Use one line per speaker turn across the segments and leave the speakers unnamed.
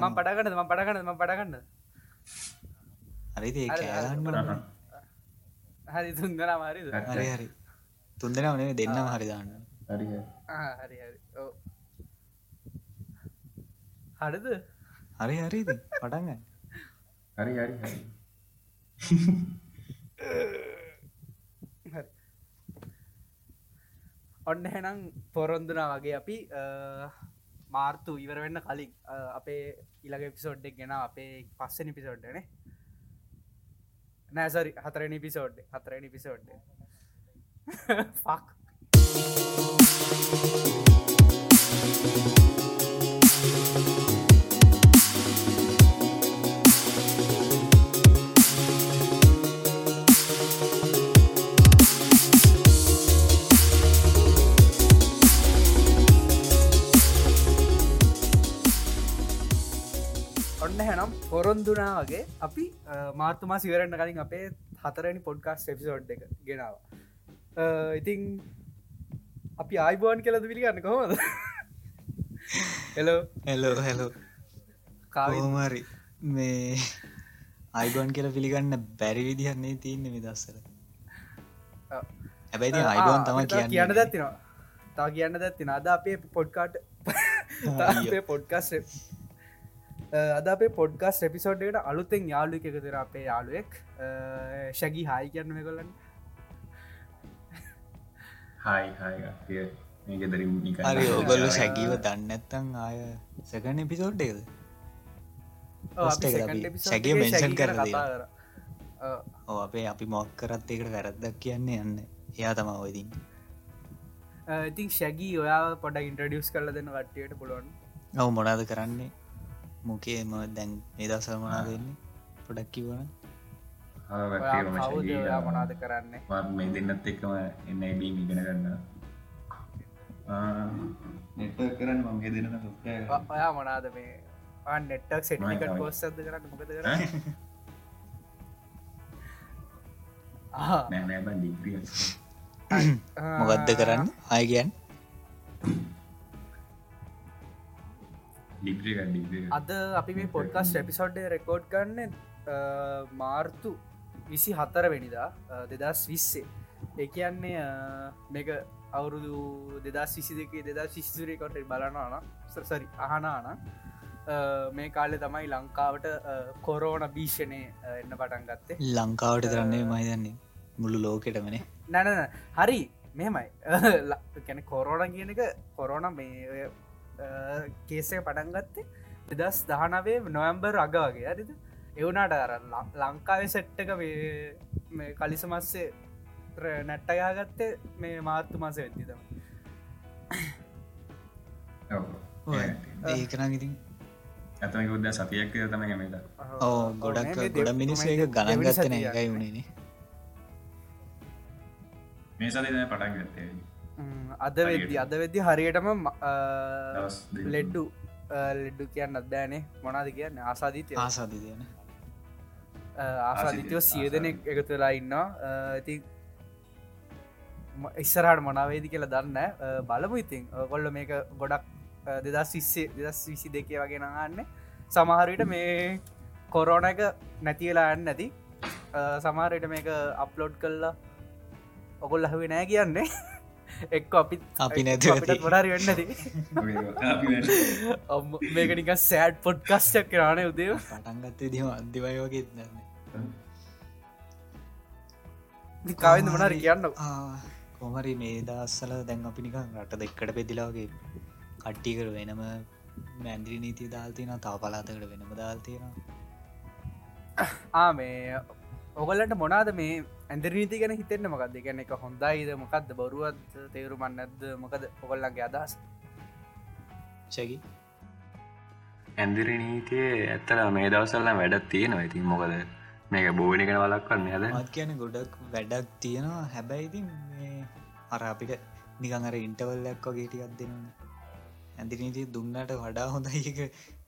ම පටගන්න ම පටගන්න ම පටගන්න
හරි ඒ
හරි, තුන්දනා මාරි
හරි. හරි තුන්දෙනම නේ දෙන්නම හරි දාන්න.
හරි
හරි. හරි ඕ හරිද?
හරි හරි
හරි හරි හරි.
හරි. ඔන්න හෙනම් පොරොන්දුනා වගේ අපි අ, මාර්තු ඉවර වෙන්න කලින් අ, අපේ ඉළඟ පිසෝඩ්ඩක් ගෙන අපේ පස්සනි පිසෝඩ්ඩනේ නෑසරි හතරනි පිසෝඩ් හතරනි පිසෝඩ් ෆක් ඔන්න හැනම් පොරොන්දුනා වගේ අපි මාර්තුමා සිවරන්න කලින් අපේ හතරනි පොඩ්කාස් එපිසෝඩ් එක ගෙනාව. ඉතිං අපි ආයිබෝන් කියලද පිළිගන්න කොහොමද? හෙලෝ
හෙලෝ හැලෝ
කාවි
කෝමරි මේ අයිගොන් කියල පිළිගන්න බැරි විදිහන්නේ තියන්න විදස්සල හැබැයි අයිගොන් තම
කියන්න
කියන්න.
දැත්තිනවා. තා කියන්න දැත්තින අද අපේ පොඩ්කාට පොඩ්කස් අද අපේ පොඩ්ගස් එපිසෝඩ්ඩට අලුතෙන් යාලු එකතර අපේ යාලුවෙක්. ශැගි හායි මේ කොලන්න
හයි
ඔගොල්ලු සැකිව දන්නත්තං ආය සැකන එපිසෝඩ් එකද? First එක අපි සැගේ කරලා
කතා
ඕ අපේ අපි මොක් කරත් එකට වැරද්දක් කියන්නේ යන්න. එයා තමා ඔයදින්
ඉතින් ශැගී ඔයා පොඩ ඉන්ට්‍රඩියස් කරල දෙන්න කට්ටියට පුළුවන්.
ඔව මොනාද කරන්නේ මොකේම දැන් නිදසල් මනා දෙන්නේ පොඩක් කිවන
මොනාද කරන්නේ?
මේ දෙන්නත් එක්කම එන්න බීම ඉගෙන ගන්න. නෙට කරන්න මගේ දෙන්න
ඔයා මොනාද මේ? නෙට්ටක් සෙටිකට. පොස්සද කරන්න? මොකද කර
නෑ නෑබ ඩිග්‍රිය
මොකක්ද කරන්න?
ඩිග්‍රිය
අද අපි මේ පොඩ්කස් එපිසෝඩ්ඩ රෙකෝඩ් කරන්න මාර්තු විසි හතර වෙනිදා දෙදස් විස්සේ ඒ කියන්නේ මේක අවුරුදු දෙදස් විසි දෙක දෙදා ශිස්තුරයකොට බලනාන සරි අහනාන මේ කාලෙ තමයි ලංකාවට කොරෝන භීෂණය එන්න පටන් ගත්තේ.
ලංකාවට කරන්නේ මහිතන්නේ මුළු ලෝකෙටමනේ
නැනන හරි මෙමයි කැන කොරෝණ කියන එක කොරෝණ මේ කේසය පටන් ගත්තේ දෙදස් දහනවේ නොවම්බර් අග වගේ. ඇරිද එවුනාට අර ලංකාවේ සෙට්ටක මේ කලිසමස්සේ නැට්ටයා ගත්තේ මේ මාර්තු මාස වෙද්දිතම
ඒකන ඉතින්
ඇතම උද්ද සතියක් තම ගමද
ඕ ගොඩක් ගොඩ මිනිස්ස එක ගණන් ගත්තන එකයි වුණේනේ
මේ තම පටන් ගත්තේ
අද වෙද්දි අද වෙද්දි හරියටම. ලෙඩ්ඩු ලෙඩ්ඩු කියන්න අදෑනේ මොනාද කියන්න? ආසාධීතය
ආසාධි දෙන
ආසාධිතයෝ සිය දෙනෙක් එකතු වෙලා ඉන්නවා. ඇති ඉස්සරහට මොනාවේදි කියලා දන්න බලමු ඉතින්. කොල්ල මේක ගොඩක් දෙදස් විස්සේ දෙදස් විසි දෙකේ වගේ නගන්න සමහරයට මේ කොරෝණ එක නැතිවෙලා යන්න නැති. සමහරයට මේක අප්ලෝඩ් කල්ලා ඔකොල් ලහවේ නෑ කියන්නේ එක් අපිත්
අපි නැතුව ඇති.
ගොඩරි වෙන්නද මේක නික සෑඩ් පොඩ්කස්ටක් කරාන උදේ.
පටන්ගත්තේ දීම අන්තිවය වගේ දන්න
කවන්න මනර කියන්න
කොමරි මේ දස්සල දැන් අපි නිකන් රට දෙක්කට පෙදිලාගේ කට්ටිකර වෙනම මැන්දිරි නීතිය දාල්තින තාව පලාතකට වෙනම දාල්තියෙන
ආ මේ ඔගලට මොනාද මේ ඇන්දරීති ගැන හිතෙන්න්න මොකක්ද ගැන එක හොඳයිද? මොකක්ද බොරුවත් තේරුමන් නැද්ද මොකද ඔගොල්ලන්ගේ අදහස්?
ශකි
ඇන්දිරි නීතිය ඇත්තල මේ දවසල්ල වැඩත් තියෙනවා. ඉතින් මොකද මේක බෝනිගෙන වලක් කරන්න ඇද
මත් කියන ගොඩක් වැඩක් තියෙනවා. හැබැයිති මේ අර අපිට නිකඟර ඉන්ටවල්ලක් වගේටිකක් දෙන්න. ඇඳිනීති දුන්නට වඩා හොඳයික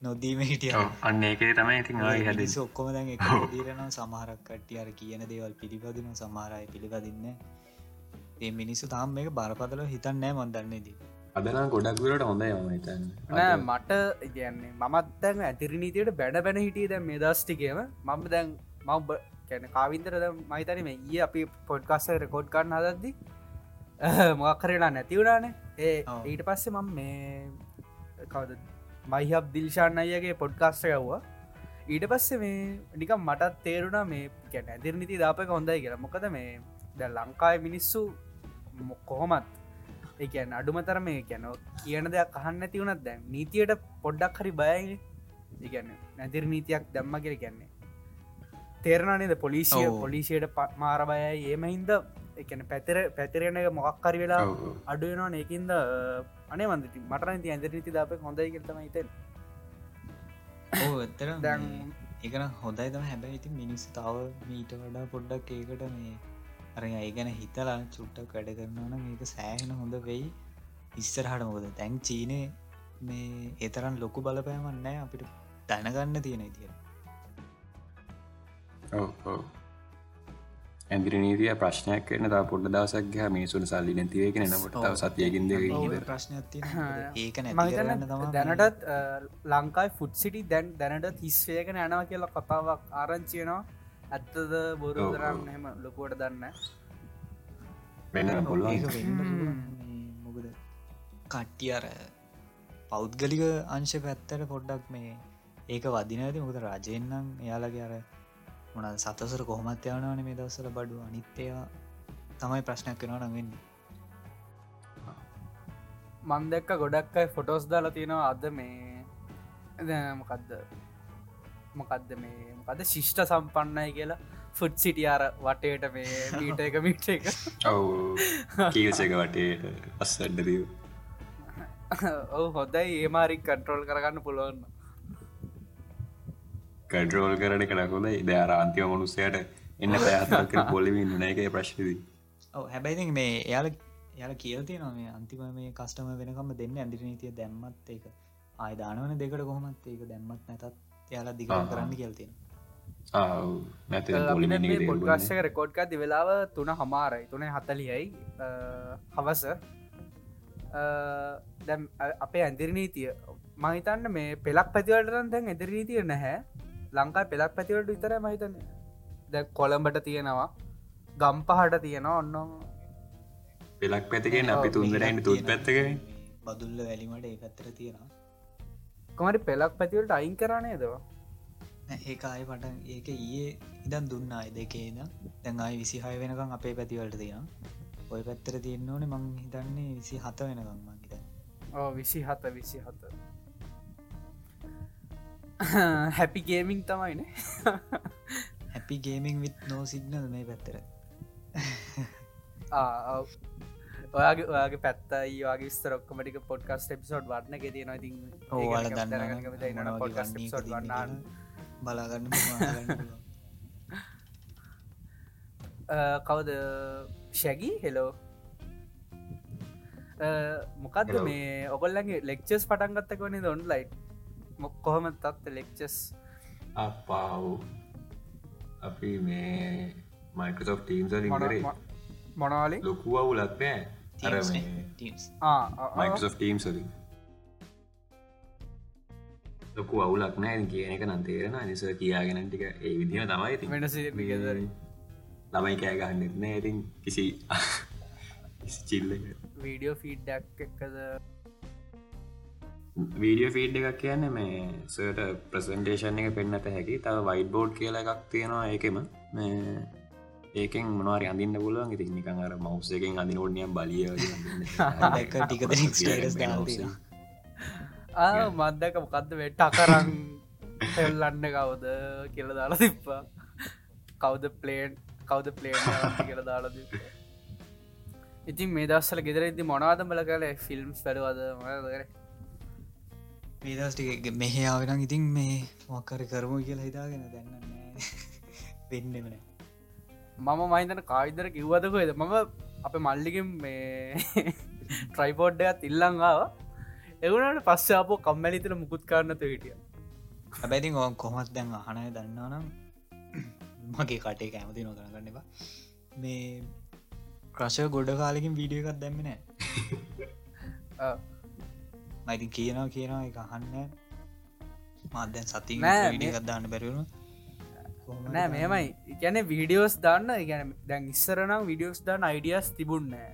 නොදීම හිටිය.
අන්න ඒකේ තමයි ඉතින් ආයි හැද
ඔක්කොම දැන් එක දීරනවා සමහරක් කට්ටිය අර කියන දේවල් පිළිපදින සමහරය පිළිපදින්න ඒ මිනිස්සු තාම් මේක බරපතල හිතන්නෑ මොන්දන්නේදී
අදනම් ගොඩක් දුරට හොඳයි ම හිතන්න.
නෑ මට ඉගන්නේ මත් දැන් ඇතිරි නීතියට බැඩ බැන හිටිය දැ මේ දස්ටිකම මම දැන් මව් කැන කාවින්තර මහිතන මේ ඒ අපි පොඩ්කාස්ස රෙකෝඩ් කරන්න හදද්දි මොක්කරලා නැතිවුණානේ ඒ
ඔව්.
ඊට පස්සේ මම මේ කවද මයිහබ් දිල්ශාන් අයගේ පොඩ්කාස්ට යව්වා ඊට පස්සේ මේ නිකම් මටත් තේරුණා මේ කැන ඇදිර නිති දාපක හොඳයි කියලා. මොකද මේ ද ලංකායි මිනිස්සු කොහොමත් ඒකැන් අඩුමතර මේ කැන කියන දෙයක් අහන්න ඇතිවුණත් දැන් නීතියට පොඩ්ඩක් හරි බයයි. ඉගැන්න නැතිර නීතියක් දැම්ම කියර කියන්නේ. තේරණනේද පොලිසිය. පොලිසියට ප- මාර බයයි. ඒම හින්ද එකන පැතර පැතරෙන එක මොකක්කරි වෙලා අඩුවෙනවා ඒකින්ද අනේ වන්දති මට නති ඇඳර නීති දාප හොඳයි කරතම හිතෙන්
ඕ ඇත්තර
දැන්
ඒකන හොඳයි තම හැබැයි ඉතින් මිනිස් තාව මීට වඩා පොඩ්ඩක් ඒකට මේ අර ඒ ගැන හිතලා චුට්ටක් වැඩ කරනවන මේක සෑහෙන හොඳ වෙයි. ඉස්සරහට මොකද? තැන් චීනය මේ ඒතරන් ලොකු බලපෑමන් නෑ අපිට දැනගන්න තියෙන ඉතිය
ඇදිරි නීතිය ප්‍රශ්නයක් කරන තා පොඩ්ඩ දවසක් ගහ මිනිසුන් සල්ලි නැතිවේක නකොට තව සතියකින්ද
කරන්න
දැනටත් ලංකායි ෆුඩ් සිටි දැන් දැනට හිස්වේගෙන යනවා කියලා කතාවක් ආරංචියනවා ඇත්තද බොරුදරන්න හෙම ලොකුවට දන්න
පුළුවන්.
මේ මොකද? කට්ටිය අර පෞද්ගලික අංශ පැත්තට පොඩ්ඩක් මේ ඒක වදින ඇති. මොකද රජයෙන්නම් එයාලගේ අර මොන සතසර කොහොමත් යවනවන මේ දවසල බඩු අනිත්තේවා තමයි ප්‍රශ්නයක් කෙනවා නඟන්න
මන්දක්ක ගොඩක් අයි ෆොටෝස් දාලා තියෙනවා අද මේ මොකක්ද මොකක්ද මේ මොකද ශිෂ්ට සම්පන්නයි කියලා ෆුඩ් සිටිය අර වටේට මේ මීට එක මිට එක.
ඔව්. කීසක වටේ පස්සඩ්ඩදීව
ඔව හොදයි ඒමාරික් කන්ට්‍රෝල් කරගන්න පුළුවන්න
කඩරෝල් කරන කනකොද ඉදයාර අන්තිම මනුස්සයට එන්න පැහතක පොලිවින්න නෑක ප්‍රශ්නදී
ඔව හැබැයිති මේ එයාල යාල කියල්තිය නොම අන්තිම මේ කස්ටම වෙනකම දෙන්න ඇදිරි නීතිය දැම්මත් ඒක ආයදානවන දෙකට කොහොමත්. ඒක දැම්මත් නැතත් යාලා දිග. කරන්න කියල්තින
පොඩ්ගස්සක රෙකෝඩ්කත් වෙලාව තුන හමාරයි තුන හතලියයි හවස දැම් අපේ ඇදිරි නීතිය මහිතන්න මේ පෙලක් පැතිවලටරන් දැන් ඇදිරි නීතිය නැහැ ලංකා පෙලක් පැතිවලට විතර මහිතන දැ කොළඹට තියෙනවා ගම් පහට තියෙනවා ඔන්න
පෙලක් පැතිකෙන් අපි තුන්දරයින්න තුත් පැත්තකෙන
බදුල්ල වැලිමට ඒ පැත්තර තියෙනවා.
කොමරි පෙලක් පැතිවලට අයින් කරනේ දවා
ඒ අය පටන් ඒක ඊයේ ඉදන් දුන්න අය දෙකේද දැන් අයි විසිහය වෙනකම් අපේ පැතිවලට තියෙන ඔය පැත්තර තියන්න ඕන මං හිතන්නේ විසි හත වෙනකම් මංහිත
ඕ විසි හත විසි හත happy gaming තමයිනේ
happy gaming with no signal මේ පැත්තර.
ඔයාගේ ඔයාගේ පැත්ත ඒවාගේ ස්තරොක්කමටික පොඩ්කස් එපිසෝඩ් වර්ණ ගෙ න ඉතින්
ඕවාල දන්න
පොඩ්කස් වන්න
බලාගන්න.
කවද? ශැගී හෙලෝ මොකක්ද
Hello.
මේ? ඔකොල්ලගේ ලෙක්චස් පටන්ගත්තක වනේ ඔන්ලයි් මොක් කොහොම තත්ත ලෙක්චස්
අපාව් අපි මේ මයිකසෝ් ටීම්ස ලින්දරේ
මොනවාලින්
ලොකුව වුලත් නෑ ටීම් සලින් ලොකු අවුලක් නෑ කියන එක නන්තේරෙන නිස කියාගෙන ටික ඒ විදිහ තමයි ඉතින්.
වෙනස
ළමයි කෑගහන්නෙත් නෑ ඉතින් කිසි චිල්ල
වීඩියෝ ෆීඩ්ඩක් එක්කද
වීඩියෝ ෆීඩ් එකක් කියන්න මේ සට ප්‍රසන්ටේෂන් එක පෙන්න්නට හැකි. තව වයිඩ් බෝඩ් කියලා එකක් තියෙනවා ඒකෙම. මේ ඒකෙන් මොනවාරි අඳන්න පුළුවන්. ඉතින් නිකන් අර මවසයකෙන් අඳින ඕඩනියම් බලිය
දාලා
මන්දක මොකක්ද වෙට්ට අකරං එල්ලන්න කවුද කියල දාලා තිප්පා කවුද පලේන් කවුද පලේන් කියල දාලද ඉතින් මේ දස්සල ගෙදර ඉදි මොනවාද බල කල ෆිල්ම්ස් වැඩවද මර
මේදස්ටික මෙහයාවෙන ඉතින් මේ මොක්කර කරමු කියලා හිතාගෙන දැන්න වෙන්නමන
මම මහිතන කාවිදර කිව්වදක එද මම අප මල්ලිකින් මේ ට්‍රයිපෝඩ්ඩයත් ඉල්ලංගාව එවනට පස්ස අපෝ කම්මැලිතර මුකුත් කාරන්නත හිටිය.
හැබැති ඔ කොමත් දැන් අහනය දන්නවනම් මගේ කටේ කැමති නොදරගන්න එපා. මේ ක්‍රශය ගොඩ කාලකින් වීඩිය එකත් දැම්මනෑ මයිති කියනවා කියනවා එක අහන්න මදැන් සති ගත්දාන්න බැරිවුණු
නෑ මේමයි. ගැන වීඩියෝස් දාන්න ගැන දැන් ඉස්සරනම් විඩියෝස් දාන්න අයිඩියස් තිබුන්නෑ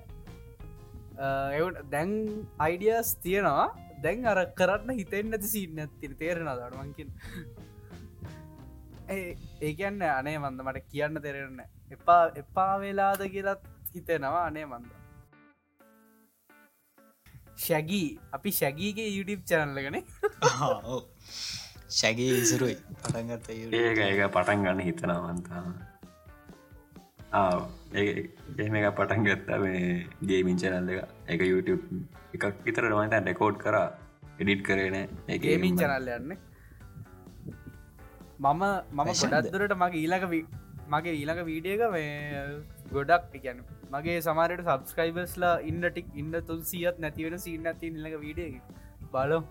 එවට දැන් අයිඩියස් තියෙනවා. දැන් අර කරන්න හිතෙන් නැති සිීන්න ඇතින තේරෙන දඩුවන්කින් ඒකන්න අනේ මන්ද මට කියන්න තෙරෙන්න එපා එපා වෙලාද කියලත් හිතෙනවා අනේ මන්ද ශැගී. අපි ශැගීගේ YouTube චැනල්ලගෙන
ශැගේ ඉසරුයි. පටන්ගත්ත
ඒක පටන් ගන්න හිතනවන්තා එහෙම එක පටන් ගත්තා මේ ගේමින් චැනල් එක. එක YouTube එකක් විතර නොමත ඩෙකෝඩ් කර. එඩිට් කරන
ගේමින් චැනල්ල යන්න. මම මම? ගොඩත්දුරට මගේ ඊලක මගේ ඊලක වීඩියක මේ ගොඩක් ගැන මගේ සමාරයට සබස්ක්‍රයිබස්ලා ඉන්න ටික් ඉන්න තුන් සියත් නැතිවෙන සිීන්න ඇති නිලක වීඩිය බලම්.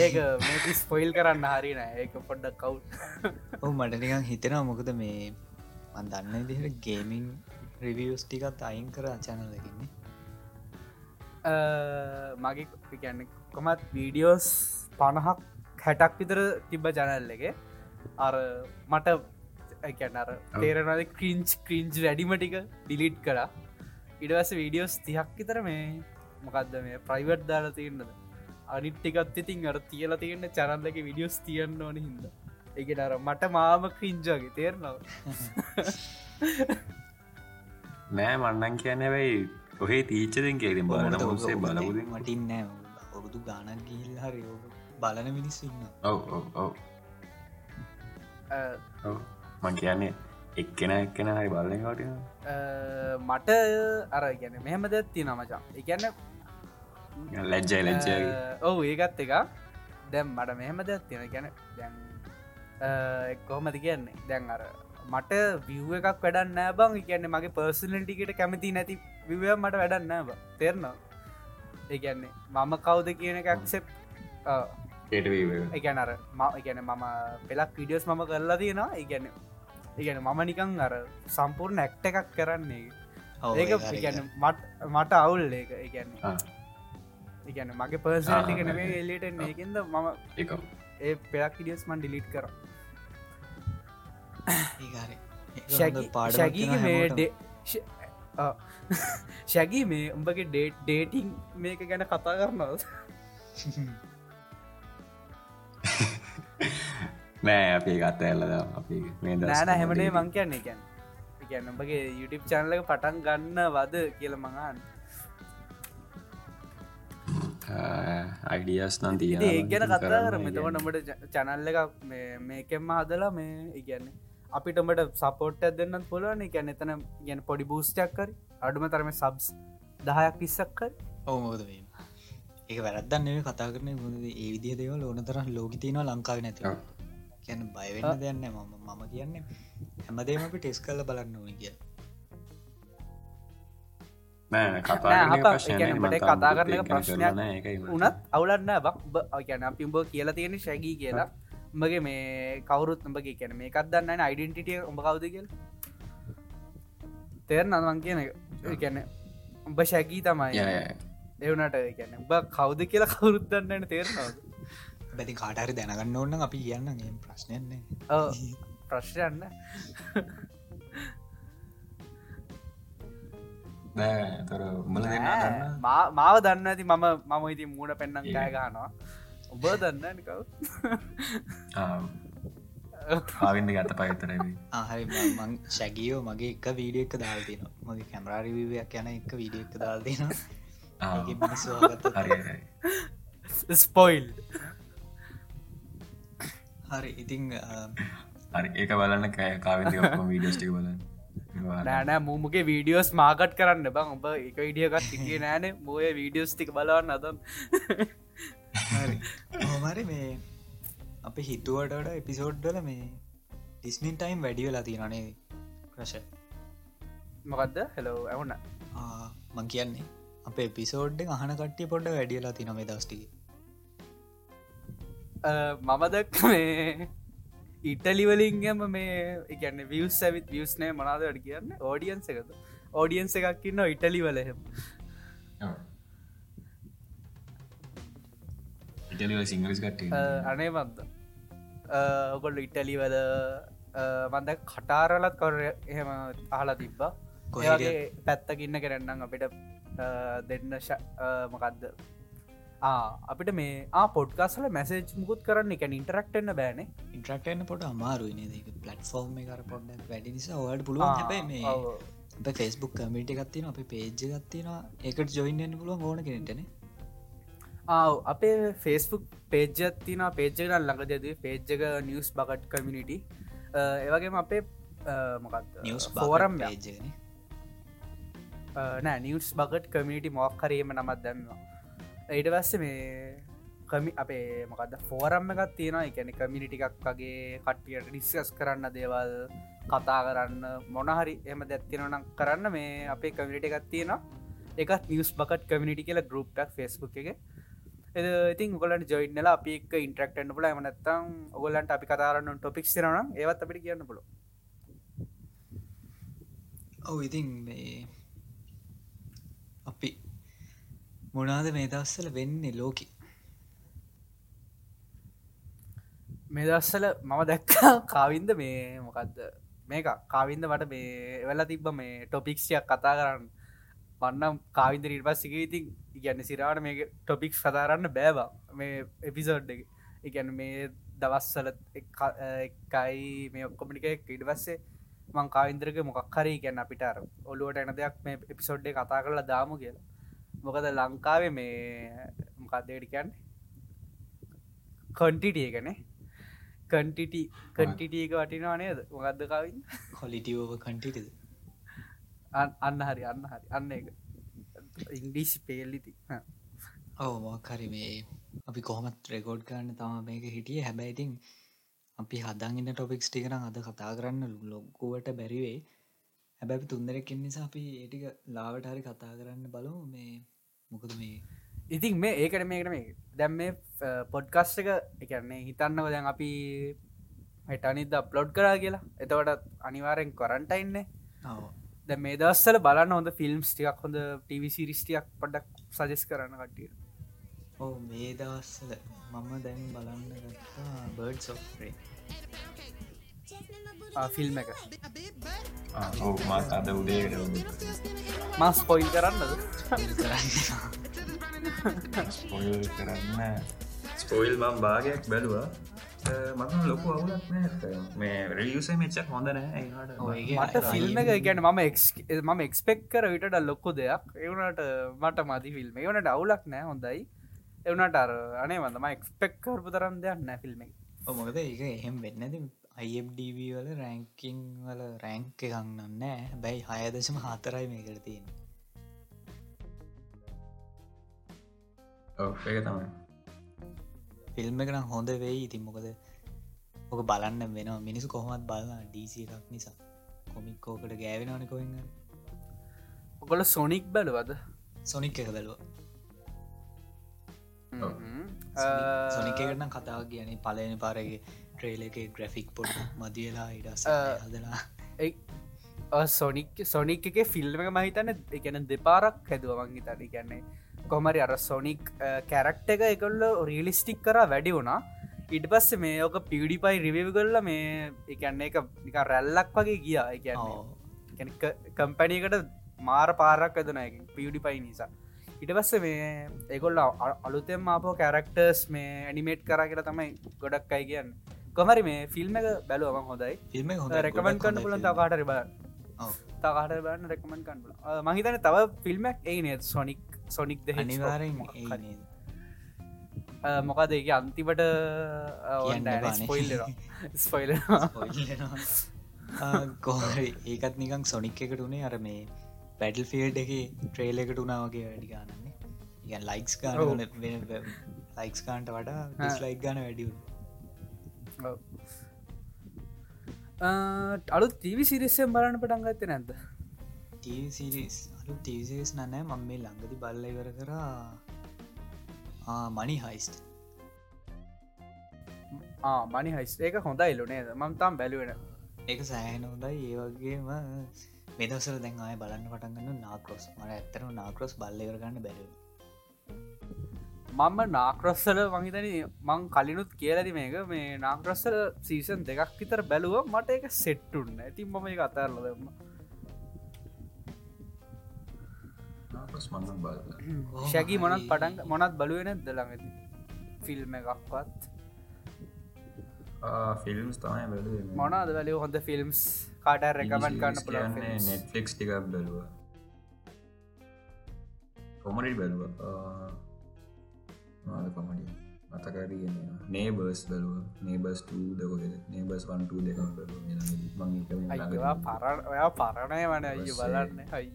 ඒක මේ ස්පොයිල් කරන්න හරින ඒක පොඩ්ඩක් කව්
ඔව මට නිකන් හිතෙනවා මොකද මේ මන් දන්න දිහට ගේමින් රිවියස් ටිකත් අයින් කර චැනලකින්නේ
මගේ ගැන්න කොමත් වීඩියෝස් පණහක් හැටක් විතර තිබ්බ ජනල් එක. අර මට එකැනර තේරනද ක්‍රීංච් ක්‍රීංච් වැඩිම ටික ඩිලිට් කලා ඉඩවස වීඩියෝස් තිහක් විතර මේ මොකක්ද මේ ප්‍රයිවට් දාලා තියෙන්න්නද අනිට්ටිකත් ඉතින් අර තියල තියෙන්න චරන්ලක විඩියෝස් තියන්න ඕන හිද එක අර මට මාම ක්‍රීංජාගේ තේරනාව
නෑ මන්නන් කියන්න ඇැයි ඔහේ තීච්චදෙන් කියරින් බලන මුසේ බලපුද
මටින් නෑ. අවුරුදු ගානක් ගිහිල් හරි බලන මිනිස්සන්න
ඔව ඔව ඔව. ඔව මං කියන්නේ එක්කෙන එක්කෙන හරි බලෙන් කට
මට අර ගැන මෙහම දැත්ති නමචා එකන්න
ලැජ්ජයි ලැජ්ජයි
ඔවු ඒකත් එක. දැම් මට මෙහෙම දෙයක් තියෙන ගැන දැන් කොහොමද කියන්නේ? දැන් අර මට විව් එකක් වැඩන්න බං. කියන්නේ මගේ පර්සනටිකට කැමති නැති විව මට වැඩන්න බ. තෙරනවා ඒගැන්නේ මම කවුද කියන එකක්සෙප් එකැන අර ම එකැන මම පෙලක් විඩියෝස් මම කරලා තියෙනවා. ඒගැන ඒගැන මම නිකං අර සම්පූර්ණ ඇක්ට එකක් කරන්නේ. ඒක ගැන මට මට අවුල් ඒක ඒගැන්නේ එකන මගේ පර්සටික නෙවේ එල්ලට ඒකින්ද මම ඒ පෙක් ඩියස් මන් ඩිලිට් කර. ශැගී මේ උඹගේ ඩේට් ඩේටිං මේක ගැන කතා කරනවද
නෑ අපි ගත්ත ඇල්ලද අපි
නෑන හැමනේ මං කියන්නේ ගැන ගැන උඹගේ YouTube චැනලක පටන් ගන්න වද කියල මඟන්
අයිඩියස් නම් තිය
ඒ ගැන කතා කර මෙතව නොමට චැනල්ල එකක් මේකෙන්ම හදලා මේ ඉගැන්නේ අපිටමට සපෝට් දෙන්න පුළුවන්. ගැන එතන ගැන පොඩි බූස්ටක් කර අඩුම තරම සබ්ස් දහයක් පිස්සක් කර
ඔවුමෝද වීම ඒක වැරදන්න කතා කරන ඒ විදිහ දේවල් ඕන තරම් ලෝකතිනව ලංකාව නැති කියන්න බයවෙන්න දෙන්න මම මම කියන්නේ හැමදේම අපි ටෙස් කල්ල බලන්න ඕන කිය
කතා කරන ගැන
ප්‍රශ්නයක්. උනත් අවුලන්න බක් ගැන අපිම්බ කියලා තියෙන ශැගී කියලා. උඹගේ මේ කවරුත් උඹගේ කියන මේකත් දන්න අයිඩෙන්ටිටිය උඹ කවද කියල? තේර නවන් කියන ගැන උඹ ශැගී තමයි. එවනට ගැන උඹ කවුද කියලා කවුරුත් දන්නන තේරනවද
බැති කාටරි දැනගන්න ඕන්න අපි කියන්න ප්‍රශ්නයන්නේ
ප්‍රශ්යන්න
නෑ තොර දන්න
මාව දන්න ඇති මම මම ඉති මූුණ පෙන්න්නම් කෑ ගනවා ඔබ දන්න නිකව
ආවින්න ගත පයතරයි
ආහරි මං ශැගියෝ මගේ එක වීඩිය එක දාල්තින මගේ කැමරාරිවයක් යන එක වීඩිය එක දාල්තින
ස්පොයිල්
හරි ඉතිං
හරි ඒක බලන්න කෑ කාවිදි වීඩියස්ටික බලන්න.
නෑනෑ මුමගේ වීඩියෝස් මාකට් කරන්න. බං ඔබ එක විඩියකත් තිගේ නෑනේ. බෝය වීඩියෝස් ටික බලවන්න අදම්
හොමරි මේ අප හිතුවටට එපිසෝඩ්ඩල මේ ඩිස්නින් ටයිම් වැඩි වෙලා තිනනේ ප්‍රශ
මොකක්ද හෙලෝ ඇවුන්න
මං කියන්නේ අප එපිසෝඩ් අහන කට්ටිය පොඩ්ඩ වැඩියලා තිනොේ දස්ටික
මම දක් මේ ඉටලිවලින්ගම මේ එකන්න වියස් ඇවිත් වියස් නෑ මනාදට කියන්න? ඕඩියන්ස එකතු ඕඩියන්ස එකක් ඉන්න. ඉටලිවලහෙම අනේ මන්ද. ඔකොල් ඉටලිවල මන්ද කටාරලත් කර එහෙම අහලා තිබ්බා. කොහගේ පැත්තකින්න කරන්නම් අපිට දෙන්න මකක්ද අපිට මේ පොඩ්කාසල මැසේජ් මුකුත් කරන්න එක ඉන්ටරක්ටන්න බෑන.
ඉන්ට්‍රක්ටන්න පොට අමාරු නේ පලට්ෆෝර්ම් කර පොඩ්ඩ වැඩි නිසා ඔඩ හැබයි මේ ෆෙස්බුක් කමිට ගත්තින අපි පේජ් ගත්තිනවා එකට ජොයින්න්න පුළුවන් ඕන කෙනෙටන
ආව අපේ ෆෙස්බුක් පේජත්තින පේජ්ජක ළඟ දෙද පේජ්ජක නිියස් බකට් කමිනිිටි ඒවගේම අපේ මොකත්
නිියස්
පෝරම්
පේජන
නෑ නිියස් බගට් කමිනිටි මොක්කරීම නමත් දැන්නවා ඊට පස්ස මේ කමි අපේ මොකද ෆෝරම්ම එකත් තියෙන එකැන කමිනිටිකක් වගේ කට්ටියට ඩිස්කස් කරන්න දේවල් කතා කරන්න මොනහරි එම දැත්තිනනම් කරන්න මේ අපේ කමිනිට එකත් තියෙන එකත් නිියස් බකට් කමිනිටි කියලා ගරුප්ක් ෆෙස්බුක් එක. ඉතින් ගොලට ජොයින්නල අපි ඉන්ට්‍රක්ටන්න පුල මනත්තම් ඔගොල්ලන්ට අපි කතාරන්න ටොපික් රන ඒවත් අපිට කියන්න පුල
ඔව ඉතින් මේ අපි මොනාද මේ දස්සල වෙන්නේ ලෝකි?
මේ දස්සල මම දැක්කා කාවින්ද මේ මොකක්ද මේක කාවින්ද මට මේ වෙලා තිබ්බ මේ ටොපික්ෂයක් කතා කරන්න. පන්නම් කාවින්ද රීට පස්සික ඉතින් ඉගැන්න සිරාට මේ ටොපික්ස් කතාරන්න බෑවා මේ එපිසෝඩ් එක. ඉගැන මේ දවස්සල එකයි මේ ඔක්කොමිනික ඉඩ පස්සේ මං කාවින්දරක මොකක් හරි ගැන්න අපිට ඔලුවට එන දෙයක් මේ එපිසෝඩ්ඩේ කතා කරලා දාමු කියලා. මොකද ලංකාවේ මේ මොකක්දේටිකන් කොන්ටිටිය එකනේ කන්ටිටි කන්ටිටියක වටිනවා නේද? මොකක්ද කවින්?
කොලිටව කන්ටිටද
අන්න හරි අන්න හරි. අන්න එක ඉංග්‍රීසි පේල්ලිති
ඔව මොක්හරි මේ අපි කොහොමත් රෙකෝඩ් කරන්න තම මේක හිටිය. හැබැයිතින් අපි හදන්ගන්න ටොපික්ස් ටිකන අද කතා කරන්න ලොග්ගුවට බැරිවේ හැබැයි තුන්දරකින් නිසා අපි ඒටික ලාවට හරි කතා කරන්න බලමු. මේ මොකද මේ
ඉතින් මේ ඒකට මේකට මේ දැම් මේ පොඩ්කස්ට එක එකන්නේ හිතන්නව දැන් අපි හටනිද අප්ලෝඩ් කරා කියලා. එතවට අනිවාරෙන් කොරන්ටයින්නේ දැ මේ දස්සල බලන්න හොඳ ෆිල්ම්ස් ටිකක් හොඳ ටිවිසිරිස්ටියක් පඩක් සජෙස් කරන්න කටිය
ඕ මේ දවස්සල මම දැන් බලන්න බර්ඩ් සොෆ්රේ
ෆිල්ම් එක
ඔව මාත් අද උදේට
මස් පොයිල් කරන්නද
ස්පොයිල් කරන්න ස්පොයිල් මම් භාගයක් බැලවා මම ලොකු අවුලක් මේ රලියසේ මෙච්චක් හොඳ නෑ
මට ෆිල්ම් එක ගැන මම මම එක්ස්පෙක් කර විට ලොක්කු දෙයක් එවනට මට මදි ෆිල්ම් එවනට අවුලක් නෑ හොඳයි එවනට අර අනේ වඳම එක්ස්පෙක් කරපු තරම් දෙයක් නෑ ෆිල්ම්
මොකද ඒක එහෙම වෙන්නද අයිඩව වල රැංකිං වල රැංක එකක්නන්න බැයි හයදශම හතරයි මේකට තියෙන
ඒක තමයි.
ෆිල්ම් එකනම් හොඳ වෙයි. ඉතින් මොකද ඕක බලන්න වෙන මිනිස් කොහොමත් බලන්න ඩීසි එකක් නිසා. කොමික්කෝකට ගෑවෙනවන කොන්න
ඔකොල සොනික් බැලවද?
සොනික් එක බැලුව. සොනිකකටන කතාව කියන පලන පාරගේ ට්‍රේල එක ග්‍රෆික් පොඩ් මදියලා ඉඩස් හදලා.
සොනික් සොනික් එක ෆිල්ම් එක මහිතන එකන දෙපාරක් හැදුවමන් හිතන කියන්නේ කොමරි අර සොනික් කැරක්ට එක එකොල්ල රියලිස්ටික් කර වැඩි වුණා. ඉට පස්ස මේ ඕක පිඩිපයි රිවව් කල්ල මේ එකන්න එක නික රැල්ලක් වගේ ගියා. එකන්න කම්පැනීකට මාර පාරක් ඇදන පිඩිපයි නිසා. ඉට පස්ස මේ ඒගොල්ල අලුතෙම් ආපෝ කැරක්ටර්ස් මේ ඇනිමේට් කර කියලා තමයි ගොඩක් අයි කියන්න කොමරි මේ ෆිල්ම් එක බැලුවම හොඳයි.
ෆිල්ම්
රැකමන් කන්න පුලන් තකාට බ තකාට බන්න රැකමන් කන්න මහිතන තව ෆිල්ම්ක් ඒ නත් සොනික් සොනික් ද
අනිවාරෙන්
මොකද ඒක අන්තිමට ස්පොයිල් ස්පොයිල
කොහරි ඒකත් නිකං සොනික් එකට උනේ. අර මේ පැඩල් ෆිල්ඩ් එක ට්‍රේල එකට උනාවගේ වැඩි ගන්නන්නේ ඉග ලයික්ස් ගාන ලයික්ස් කාන්ට වඩා ලයික් ගන වැඩියු
අලු තිවි සිරිස්සෙන් බලන්න පටන් ගත්ත නැද්ද?
සිරිස් අලු තිවිසිරිස් නෑ මං මේ ළඟදි බල්ල ඉවර කරා. මනි හයිස්ට
මනි හයිස් ඒක හොඳයි ලුනේ මම් තම් බැලුවෙන
ඒක සෑහන හොඳයි. ඒවගේම මෙදසර දැන් ආය බලන්න පටන්ගන්න නාකරොස් මට ඇත්තන නාකරොස් බල්ල ඉවරගන්න බැලු
මම නාක්‍රස්සල මහිතන මං කලිනුත් කියලදි මේක. මේ නාක්‍රස්සල සීසන් දෙකක් විතර බැලුව මට එක සෙට්ටුන්න ඇති මම එක අතරල දෙම ශැකි මොනත් පටන් මොනත් බලුවෙන දළඟති ෆිල්ම් එකක්වත්?
ෆිල්ම්ස් තමයි බැලු
මොනාද වැලි හොඳ ෆිල්ම්ස්. කාට රැකමන් කන්න පුළ
නෙට්ලික්ස් ටිකක් බැලුව. කොමඩි බැලුව මාද කොමඩි මතකරී නේබර්ස් බැලුව නේබස් දකොද නේබස් වන්ට දෙක
පරණ ඔයා පරණය වන අය බලන්න. හයි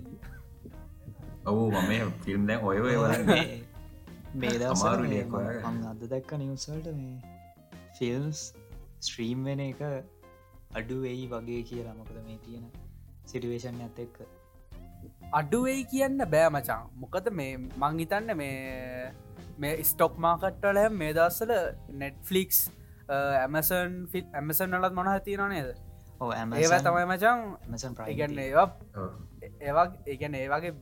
ඔවු මම ෆිල්ම් දැන් ඔය ඔය බලන්නේ.
මේ. මං අද දැක්ක නිවසල්ට මේ ෆිල්ම්ස් ස්ට්‍රීම් වෙන එක අඩු වෙයි වගේ කියලා. මොකද මේ තියෙන සිටුවේෂන් ඇත එක්ක
අඩුවෙයි කියන්න බෑ මචා. මොකද මේ මං හිතන්න මේ මේ ස්ටොක් මාකට්ටල මේ දස්සල නෙට්ෆලික්ස් ඇමසන් ෆිල් ඇමසන් නලත් මොන තියන නේද? ඒව තමයි මචන් ඉගන්න ඒවා ඒවා ඒගැන ඒවාගේ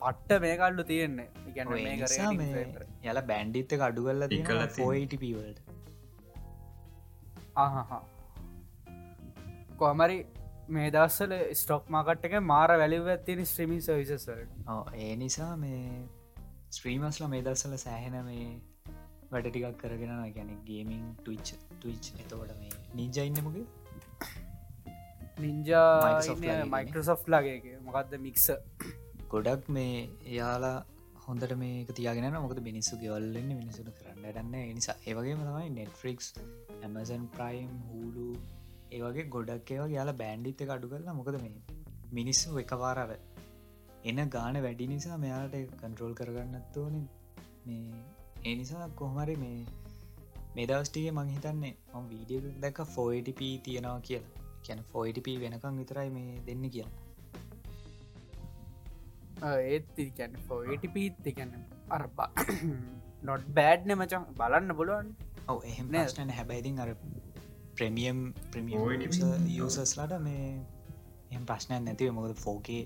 පට්ට මේ කල්ලු තියෙන්නේ. කර
යල බැන්්ඩිත්ත අඩු කල්ල
ටික කරලා තියෙන.
ෆෝයිටපවල්ට
ආහා කොමරි මේ දස්සල ස්ටොක් මාකට් එක මාර වැලිව ඇතින ස්ත්‍රීමින් සවිසස්වල
ඒ නිසා මේ ස්ත්‍රීමස්ල මේ දස්සල සෑහෙන මේ වැඩ ටිකක් කරගෙන ගැන ගේමින් ටවිච් ටවිච් එතකොට මේ
නින්ජා
Microsoft ලගේ
මයිකරසොෆ් ලගේ මොකක්ද මික්ස
ගොඩක් මේ එයාලා හොඳට මේක තියාගෙන මොකද මිනිස්සු ගෙවල්ලන්න මිනිසුන කරන්න ටන්න නිසා ඒවගේ තමයි නෙට්ෆික්ස් ඇමසන් ප්‍රයිම් හූලු ඒවගේ ගොඩක් ඒවා යාලා බෑන්්ඩිත්ත අඩු කරලා මොකද මේ මිනිස්සු එකවාරව එන ගාන වැඩි නිසා මෙයාට කන්ට්‍රෝල් කරගන්නත් ඕන. මේ ඒ නිසා කොහමරි මේ මෙදවස්ටිගේ මංහිතන්නේ ඔම් වීඩිය දැක ෆෝයිටප තියෙනවා කියලා. කියන ෆෝයිටප වෙනකං විතරයි මේ දෙන්න කියලා.
ඒත් තිකැන ෆෝට පීත් එකැන අරපා නොට් බෑඩ්න මචන් බලන්න බලුවන්
ඔව එහෙම
නෑ.
ප්‍රශ්නන හැබැයිතින් අර ප්‍රමියම් ප්‍රමියම්? යසස්ලට මේ එම ප්‍රශ්නයක් නැතිව මොකද ෆෝකේ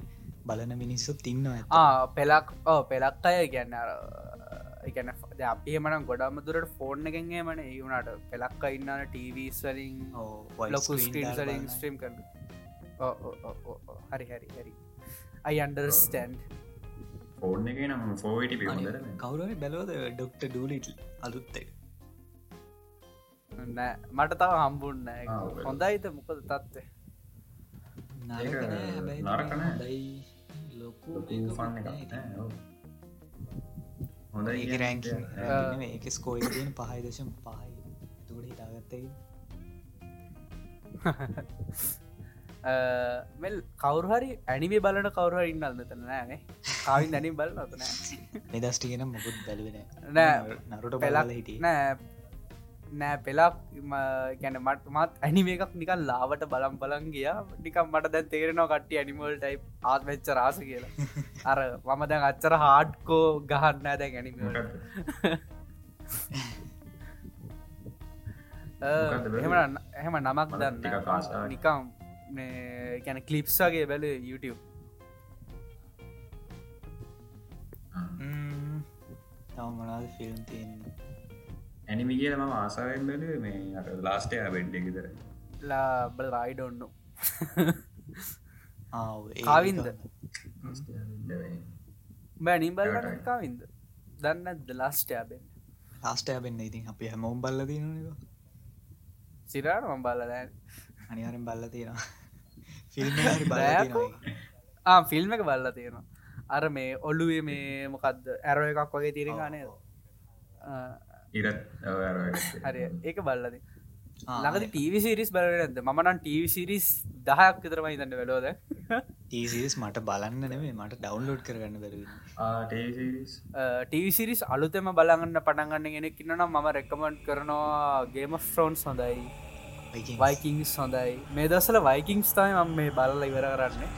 බලන මිනිස්සු තින්න ඇත
පෙලක් ඕ පෙලක් අය ගැන්න එකන අපි මන ගොඩම දුරට ෆෝර්න එකගේ මන ඒවුණට පෙලක්ක ඉන්නන ටීවස් වලින් ලොකු ස්ක්‍රීන් සලින් ස්ට්‍රීම් කරන. හරි හරි හරි. අයි අන්ඩර්ස්ටන්්
ෆෝර්න් එක නම් පිහොඳර
කවුරුව බැලෝද ඩොක්ට ඩූලිට අලුත්ත
නෑ. මට තව හම්බුන්න. හොඳයිත මොකද තත්වේ
නරක නෑ.
දයි ලොකු
ෆන් එක හොඳ
ඒක. රැංක ඒක ස්කෝයි තියෙන පහයි දශම් පහයි. තුකට හිතාගත්තයි
මෙල් කවරුහරි ඇනිමේ බලන කවරුහ ඉන්න අල්න්නතන නෑනේ කාවින් දැනින් බල නොතන
මෙදස්ටිගෙන මොකුත් බැලුවෙන
නෑ.
නරුට පෙලා හිටිය.
නෑ නෑ පෙලක් ගැන මට මත් ඇනිම එකක් නිකල් ලාවට බලම් බලන් ගිය. නිකම් මට දැන් තේරෙනවා කට්ටි ඇනිමල් ටයි් ආත් වෙච්ච රාස කියලා. අර මම දැන් අච්චර හාඩ්කෝ ගහන්න දැන් ඇනිම
මොකක්ද බැලුවේ?
එහෙම එහෙම නමක් දන්න. නිකම් ගැන කලිප්සගේ බැල YouTube.
තම මොනාද ෆිල්ම් තියෙන්
ඇනිමි කියල ම ආසාවෙන් බැලුව මේ අර ලාස්ටය බෙඩ් එකතර
ලාබල් රයිඩොන්න
ආව
කාවින්ද? බැනිම් බල
ඒකටයි.
කාවින්ද? දන්න දලාස්ටයාබෙන්
ලාස්ටය බෙන්න්න ඉතින් අපි හැමෝම් බල්ල තියනක
සිරාට මම් බලදැන්
අනිහරෙන් බල්ල තියෙනවා. ෆිල්ම්?
ආ ෆිල්ම් එක බල්ල තියෙනවා. අර මේ ඔල්ලුවේ මේ මොකක්ද ඇරෝ එකක් වගේ තිරගානය
ඉරත්
හරි ඒක බල්ලද ලඟද ටීවි සිරිස් බලනද මනන් ටීවි සිරිස් දහයක් විතරමයි තන්න වෙලෝද
ටීසිස් මට බලන්න නෙමේ මට ඩවන්ලෝඩ් කරගන්න බැරි
ටීවි සිරිස් අලුතෙම බලගන්න පටන්ගන්න ගෙනෙක්කින්න ම රෙකමන්ට් කරනවා ගේම ෆ්‍රෝන්ස් හොඳයි. වයිකිංස් හොඳයි. මේ දසල වයිකිංස් තමයි මම මේ බලල ඉවර කරන්නේ.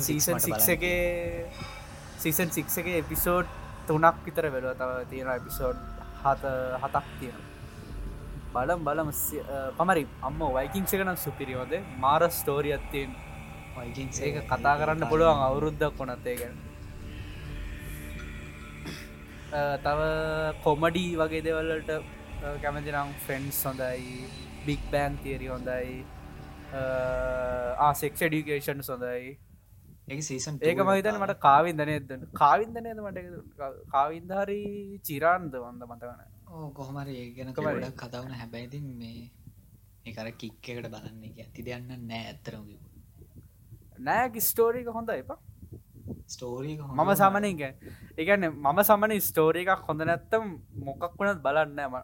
සීසන් සික් එක සීසන් සික් එක එපිසෝඩ් තුනක් විතර වෙලව තව තියෙන එපිසෝඩ් හත හතක් තියෙන බලම් බලම පමරි. අම්ම වයිකිංස එකනම් සුපිරිියෝද? මාර ස්ටෝරියත්තියෙන් ඒක කතා කරන්න පුළුවන් අවුරුද්ධක් කොනත් ඒ ගැන. තව කොමඩී වගේ දෙවල්ලට කැමති නම් ෆ්‍රෙන්න්ස් හොඳයි බික් බෑන් තේරි හොඳයි ආසෙක්ෂ ඩිකේෂන් සොඳයි
ඒ සීසන්
ඒක මහිතන මට කාවින්දනයද කාවින්දනයද මට කාවින්දහරි චිරාන්ද වන්ද මතවන
ඕ කොහමර ඒ ගැන
කොහමරි.
ගොඩක් කතාවන හැබැයිතින් මේ ඒකර කික්කට බලන්න ඇති දෙයන්න නෑ ඇත්තරම
නෑග ස්ටෝරීක හොඳ එපා.
ස්ටෝරී
මම සාමනක ඒගැන මම සමන ස්ටෝරී එකක් හොඳ නැත්තම් මොකක් වුණත් බලන්න ම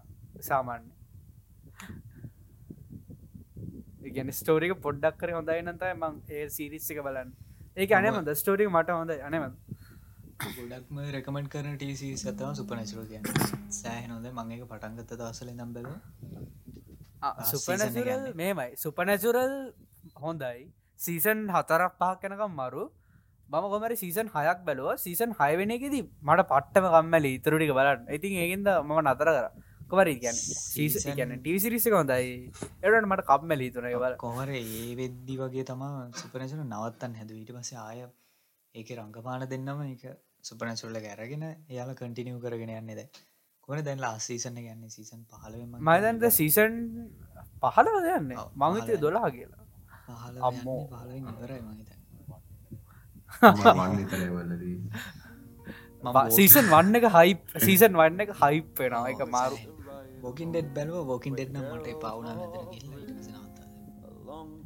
සාමාන්‍ය. ඉගැන ස්ටෝරික පොඩ්ඩක් කර හොඳයි නතයි මං ඒ සිරිස්සික බලන්න ඒක අනමද ස්ටෝරික මට හොඳ. අනම
ගොඩක්ම රෙකමෙන්ට් කරන ටීසි සතම සුපනැචුර කිය සෑහ නොද මංක පටන්ගත්ත දවසල නම් බැල
සුපනැසුරල් මේමයි සුපනැසුරල් හොඳයි. සීසන් හතරක් පහක් කෙනකම් මරු. මම කොමරි සීසන් හයක් බැලුව. සීසන් හයවෙනකෙදී මට පට්ටම කම්මැලි. ඉතුරටික බලන්න. ඉතින් ඒගෙන්ද මම නතර කර කොමර ගැන ගැන ටිවිසිරිස්සක හොඳයි. එඩට මට කම්මැලි තුන බල
කොහර ඒ වෙද්දි වගේ තමා සුපනැසුර නවත්තන් හැද ඊට පස ආය ඒක රංගපාන දෙන්නම එක සුපනැසුල්ල ගැරගෙන එයාල කටිනියව කරගෙන යන්නේද කොන දැන් ලාසීසන ගන්න සීසන් පහලම
මයිදන්ද සීසන් පහල දයන්න මංවිතය. දොලා කියලා. අම්මෝ.
පහල ඉවරයි මහිත
සීසන් වන්න එක හයි සීසන් වන්න එක හයිප් වෙනවා. එක මාරු
බොකින් ඩෙඩ් බැලව බොකින් ඩෙඩ්න මට පවුන මෙතර කිල්ල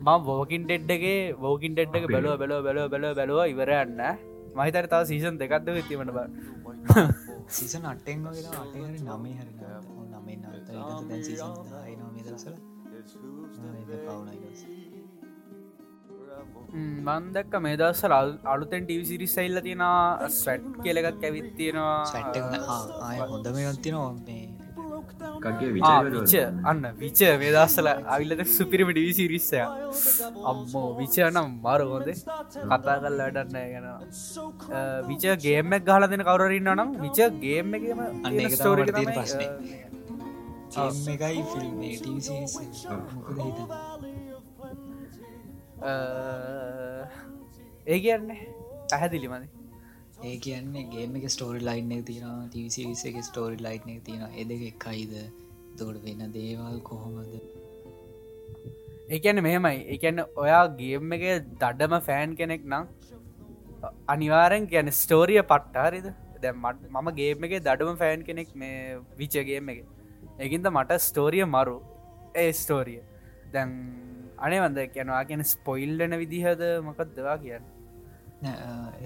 මම වෝකින් ඩෙඩ්ඩගේ වෝකින් ඩෙඩ්ඩක බැලුව බැලෝ බැලෝ බැලෝ බැලුව ඉවරයන්න මහිතර තාව සීසන් දෙකක්ද තිීමට බ.
සීසන් අටෙන් නමේ මේ
මන්දක්ක මේ දවස්සල අලුතැන් ටව සිරිස් සයිල්ල තියෙන ස්වැට් කියලෙකක් ඇවිත් තියෙනවා.
සැට්ට ආය හොඳම ගත්තින මේ
කගේ විච
විච අන්න විච මේ දස්සල අවිල්ලද සුපිරිම ඩිවි සිරිස්සය අම්මෝ විච නම් මරු හොඳේ කතා කල් වැඩන්න ගැන. විච ගේමක් ගහල දෙන කවරරන්න නම් විච ගේම් එකම
අන්න ඒක
ස්ටෝරි
ප්‍රශ්නේ. එකයි ෆිල්ම්
ඒ කියන්නේ පැහැදිලි මද
ඒ කියන්නේ ගේම එක ස්ටෝරි ලයින් එක තියෙන ටවිසිරිස එක ස්ටෝරි ලයින් එක තියෙන එ දෙක එකයිද? තකට වෙන දේවල් කොහොමද?
ඒකැන මෙහෙමයි. එකන්න ඔයා ගේම් එක දඩම ෆෑන් කෙනෙක් නම් අනිවාරෙන් ගැන ස්ටෝරිය පට්ටාරිද දැමට මම ගේම එක දඩම ෆෑන් කෙනෙක් මේ විචගේම එක. එකින්ද මට ස්ටෝරිය මරු. ඒ ස්ටෝරිය දැන් අනේවන්ද කැනවා කියෙන ස්පොයිල්ලන විදිහද? මොකක් දවා කියන්න?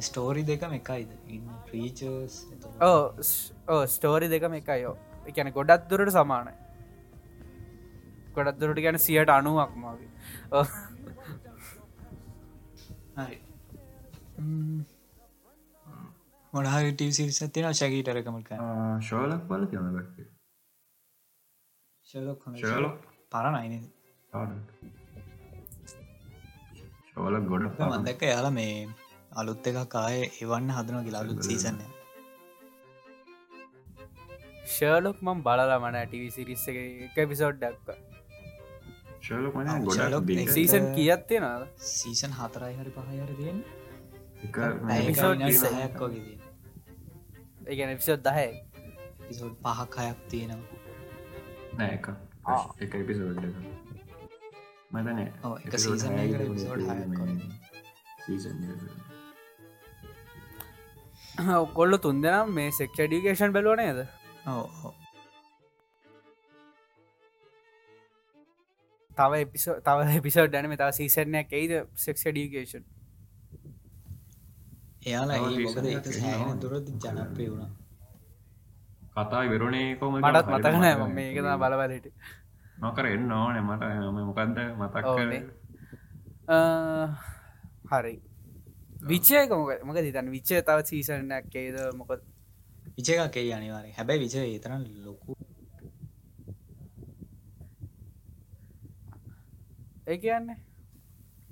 ස්ටෝරි දෙකම එකයිද? ්‍රීචර්ස්
ඕ ස්ටෝරි දෙකම එකයෝ. එකැන ගොඩත් දුරට සමානයි. ගොඩත් දුරට ගැන සියට අනුවක් මගේ
ටසිරිස තින ශකීටරකමට
ශෝලක් බල කියනකට
ශලොක් පරණයින
ශෝලක් ගොඩ
මන්දක යාල මේ අලුත් එක කාය එවන්න හදන කියලා අලුත් සීසන්න
ශර්ලොක් මම් බලලා මන ටව සිරිස්ස එක පිසෝඩ්
next
සීසන් කියත්තේ නද
සීසන් හතරයි හරි පහයර. වගේ
ඒගැන පිසෝද් දහය
පිසෝඩ් පහක් හයක් තියෙනවා.
නෑ එක. එක එපිසෝඩ් එක. මතන
එක වගේ.
සීසන්
ඔකොල්ල තුන් දෙනම් මේ සෙක්ෂ ඩිකේෂන් බැලුව නේද. තව එපිසෝ තව එපිසෝඩ් ඩැන මේ තව සීසනයක් එයිද සෙක්ෂ ඩිකේෂන්
එයාලා. දුරදි ජනප්‍රය වුණා
කතා විරුණේ කොම
මටත් මතකනෑ ම මේක තම බලවලට
නොකර එන්න ඕන මට ම මොකක්ද මතක්.
හරි විච්චයක මොක මොක දිතන් විච්චය තව සීසනයක් ඒද මොක
විචයකක් ඒ අනිවාරය හැබැයි විචය ඒතරම් ලොකු.
ඒ කියන්නේ?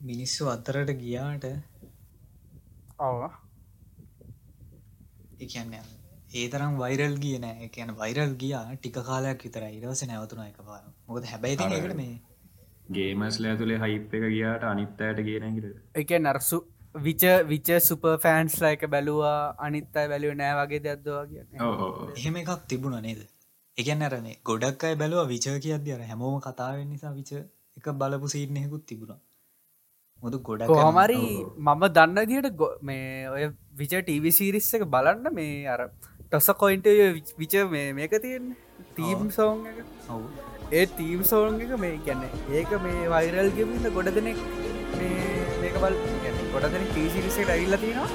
මිනිස්සු අතරට ගියාට
ඔව
එකන්න ඒ තරම් වෛරල් කියන එකන වෛරල් ගියා ටික කාලයක් විතර ඉරවස නැවතුන එක පාර මොකද හැබැයි තින් එකට මේ
ගේමස්ල ඇතුළේ හයිප් එක ගියාට අනිත්තයට කියනකිට
එක නර්සු විච විච සුප ෆෑන්ස්ලා එක බැලවා අනිත්තයි බැලුව නෑ වගේ දැද්දවා කිය
එහෙම එකක් තිබුණ නේද? එකන් අරනේ ගොඩක් අයි බැලවා විච කියද අර හැමෝම කතාවෙන් නිසා විච එක බලපු සීට්නයකුත් තිබුණා. මුද ගොඩ
කොහමරි මම දන්න දිට මේ ඔය විච ටීවි සීරිස්ස එක බලන්න මේ අර ටොස කොයින්ට විච මේ මේක තියෙන් තීම් සෝන් එක?
ඔවු.
ඒ තීම් සෝන් එක මේ ගැන්න ඒක මේ වයිරල් ගෙමින්න ගොඩ දෙනෙක් මේක බල් ගොඩදන පිසිරිසට ඇවිල්ල තියෙනවා.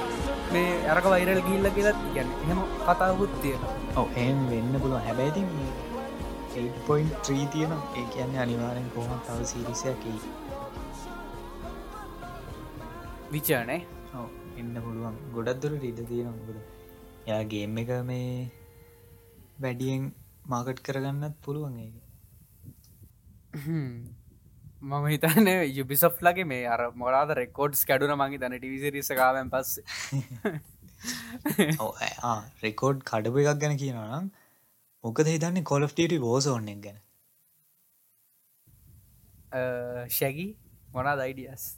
මේ අරක වයිරල් ගිල්ල කියලත් ගැන එහෙම කතාවුත් තියෙන
ඔව එම් වෙන්න පුළුව හැබැයිති 8.3 තියෙන ඒ කියන්නේ අනිවාරෙන් කොහොම තව සිරිසයකයි
විචානේ
ඔව් එන්න පුළුවන්. ගොඩක්දුර ඉඩ තියෙන ගොඩ යා ගේම් එක මේ වැඩියෙන් මාකට් කරගන්නත් පුළුවන් ඒක
මම හිතන්න යුබිසොෆ් ලගේ මේ අර මොලාද රෙකෝඩ්ස් කැඩුන මගේ තන ටිවිසිරිසකාවෙන් පස්ස.
රෙකෝඩ් කඩපු එකක් ගැන කියනනම් මොකද හිතන්නේ කොල්ෆ්ටට වෝස ඔන්නෙක් ගැන?
ශැගි මොනා දයිඩියස්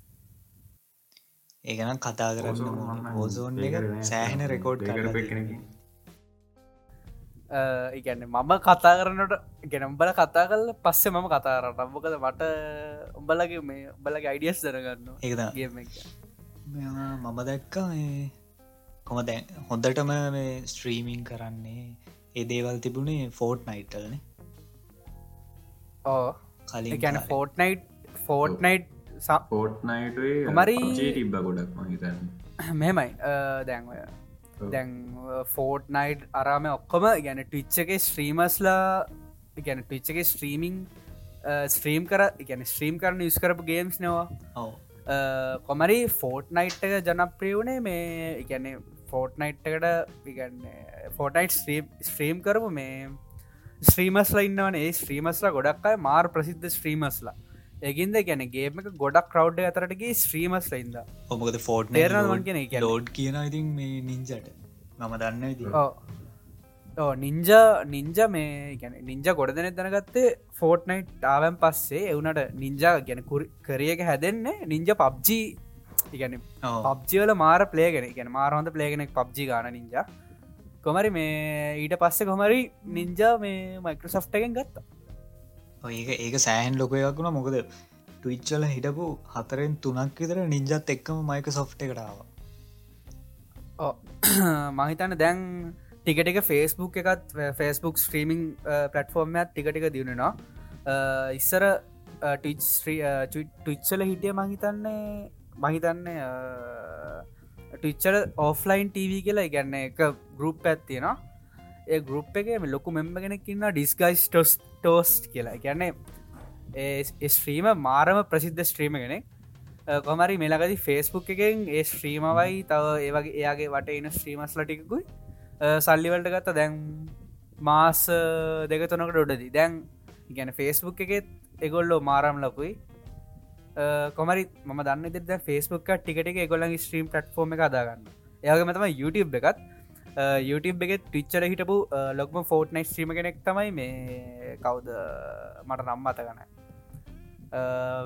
ඒගනම් කතා කරන්න ඕසෝන් එක සෑහෙන රෙකෝඩ්
ඉගැන්න මම කතා කරනට ගැනම්බල කතා කල පස්සේ මම කතා කරට මොකද මට උඹලගේ මේ උඹලගේ අයිඩියස් දරගන්න
ඒද මම දැක්කා කොම දැන් හොඳටම මේ ස්ට්‍රීමිං කරන්නේ? ඒ දේවල් තිබුණේ ෆෝට් නයිටල්න
ඕ
කලින්
ගැන ෆෝට් නයිට් ෆෝට් නයිට්
පෝට් නයිටේ තිබ්බ ගොඩක් මහිතන්න
මෙමයි දැන්වය දැන් ෆෝට් නයිට් අරාම ඔක්කොම ගැන ටිච්චගේ ස්ත්‍රීමස්ලා ගැන ටිච්චගේ ස්ත්‍රීමිං ස්ත්‍රීම් කර ගැන ස්ත්‍රීම් කරන යස් කරපු ගේම්ස් නවා කොමරි ෆෝට් නයිට් එක ජනප්‍රිය වුණේ මේ ඉගැන ෆෝට් නයිට්කට ඉගන්න ෆෝටයිට් ස්ත්‍රීම් කරපු මේ ස්ත්‍රීමස්ලා ඉන්නවන. ස්ත්‍රීමස්ලා ගොඩක්යි මාර් ප්‍රසිද්ධ ස්ත්‍රීමස්ලා එකින්ද ගැන ගේම ගොඩක් කවඩ් අතරටගේ ස්ත්‍රීමස්ල ඉද
ඔමකද ෆෝට්
මං කියන?
ලෝඩ් කියන ඉතින් මේ නින්ජට මම දන්න ඉති
නින්ජ නින්ජ මේ ගැන නින්ජ ගොඩ දෙනෙ දැනගත්තේ ෆෝට් නයිට් ආවැන් පස්සේ. එවනට නින්ජා ගැන කරියක හැදෙන්නේ නින්ජ පබ්ජී ඉගැන පබ්ජිවල මාර පලේගෙන ගැන මාරහොඳ පලේගෙනෙක් පබ්ජි ගාන නින්ජා කොමරි මේ ඊට පස්සේ කොමරි නින්ජා මේ මයිකරසෆ්ට එකෙන් ගත්තා
ඒක ඒක සෑහන් ලොකයක් වුණ. මොකද ටවිච්චල හිටපු හතරෙන් තුනක් විතර නින්ජත් එක්කම මයික සොෆ්ට එකටාව
මහිතන්න දැන් ටිකටික ෆේස්බුක් එකත් ෆේස්බුක් ස්ට්‍රීමිං පලට්ෆෝර්ම්මයක් ටිකටික දියුණෙනවා ඉස්සර ටවිච්චල හිටිය මහිතන්නේ මහිතන්නේ ටිච්චර ඕෆ්ලයින් TV කියලා ඉගන්න එක ගරුප් ඇත්තියෙනවා ඒ ගරුප් එක ලොකු මෙම්බ කෙනෙක්කින්න ඩිස්ගයිස් ටොස් ටෝස්ට් කියලා. ගැන්නේ ස්ත්‍රීම මාරම ප්‍රසිද්ධ ස්ත්‍රීම කෙනෙක්. කොමරි මෙලගදි ෆේස්බුක් එකෙන් ඒ ශ්‍රීමවයි තව ඒවගේ එයාගේ වට එන ශ්‍රීමස්ල ටිකුයි සල්ලිවලට ගත්ත. දැන් මාස දෙක තුනකට ොඩදි දැන් ගැන ෆේස්බුක් එකෙත් එගොල්ලෝ මාරම් ලකුයි. කොමරි ම දන්න දෙද ෆේස්බුක් ටිකට ගොල්ලන් ස්ට්‍රීම් පටෆෝර්ම එක අදාගන්න ඒගේ මතම YouTube එකත්. YouTube එක ටිච්චර හිටපු ලොක්ම ෆෝට් නයි් ්‍රීම කෙනෙක් තමයි මේ කවුද? මට නම් අතගන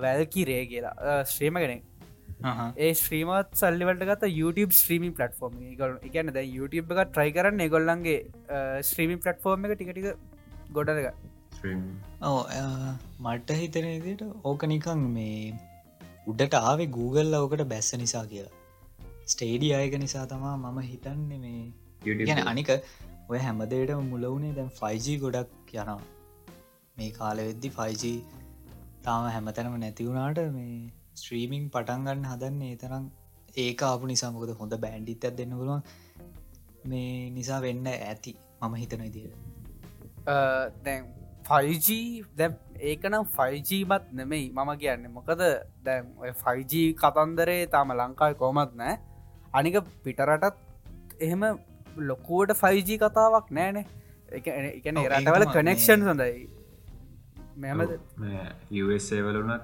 වැල්කි රේ කියලා ශ්‍රීම කෙනෙක්. ඒ ශ්‍රීමත් සල්ලිවලට ගත YouTube ස්ත්‍රීමි පලටෆෝර්ම එකන ද YouTube එක ට්‍රයි කරන්න එගොල්ලන්ගේ ස්ත්‍රීමි පලටෆෝර්ම එක ටිකටික ගොඩක
ඕ මට්ට හිතනදිට ඕක නිකං මේ උඩට ආවේ Google ඕකට බැස්ස නිසා කියලා. ස්ටේඩි අයක නිසා තමා මම හිතන්නේ මේ ගැන අනික ඔය හැමදේට මුලවුණේ දැන් 5G ගොඩක් යනවා. මේ කාලවෙද්දි 5G තාම හැමතැනම නැතිවුණාට මේ ස්ත්‍රීමිං පටන්ගන්න හදන්නේ ඒ තරම් ඒක ආපු නිසාමකද හොඳ බෑන්ඩිත් ඇත් දෙන්න පුළුවන්. මේ නිසා වෙන්න ඇති මම හිතන ඉදිට
දැන් 5G දැ ඒකනම් 5Gමත් නෙමෙයි. මම කියන්න මොකද දැම් 5G කතන්දරේ තාම ලංකායි කොමත් නෑ අනික පිටරටත් එහෙම ලොකුවට 5G කතාවක් නෑනේ. එකන රටවල කනෙක්ෂන් හොඳයි. මෙමද
යවලුනත්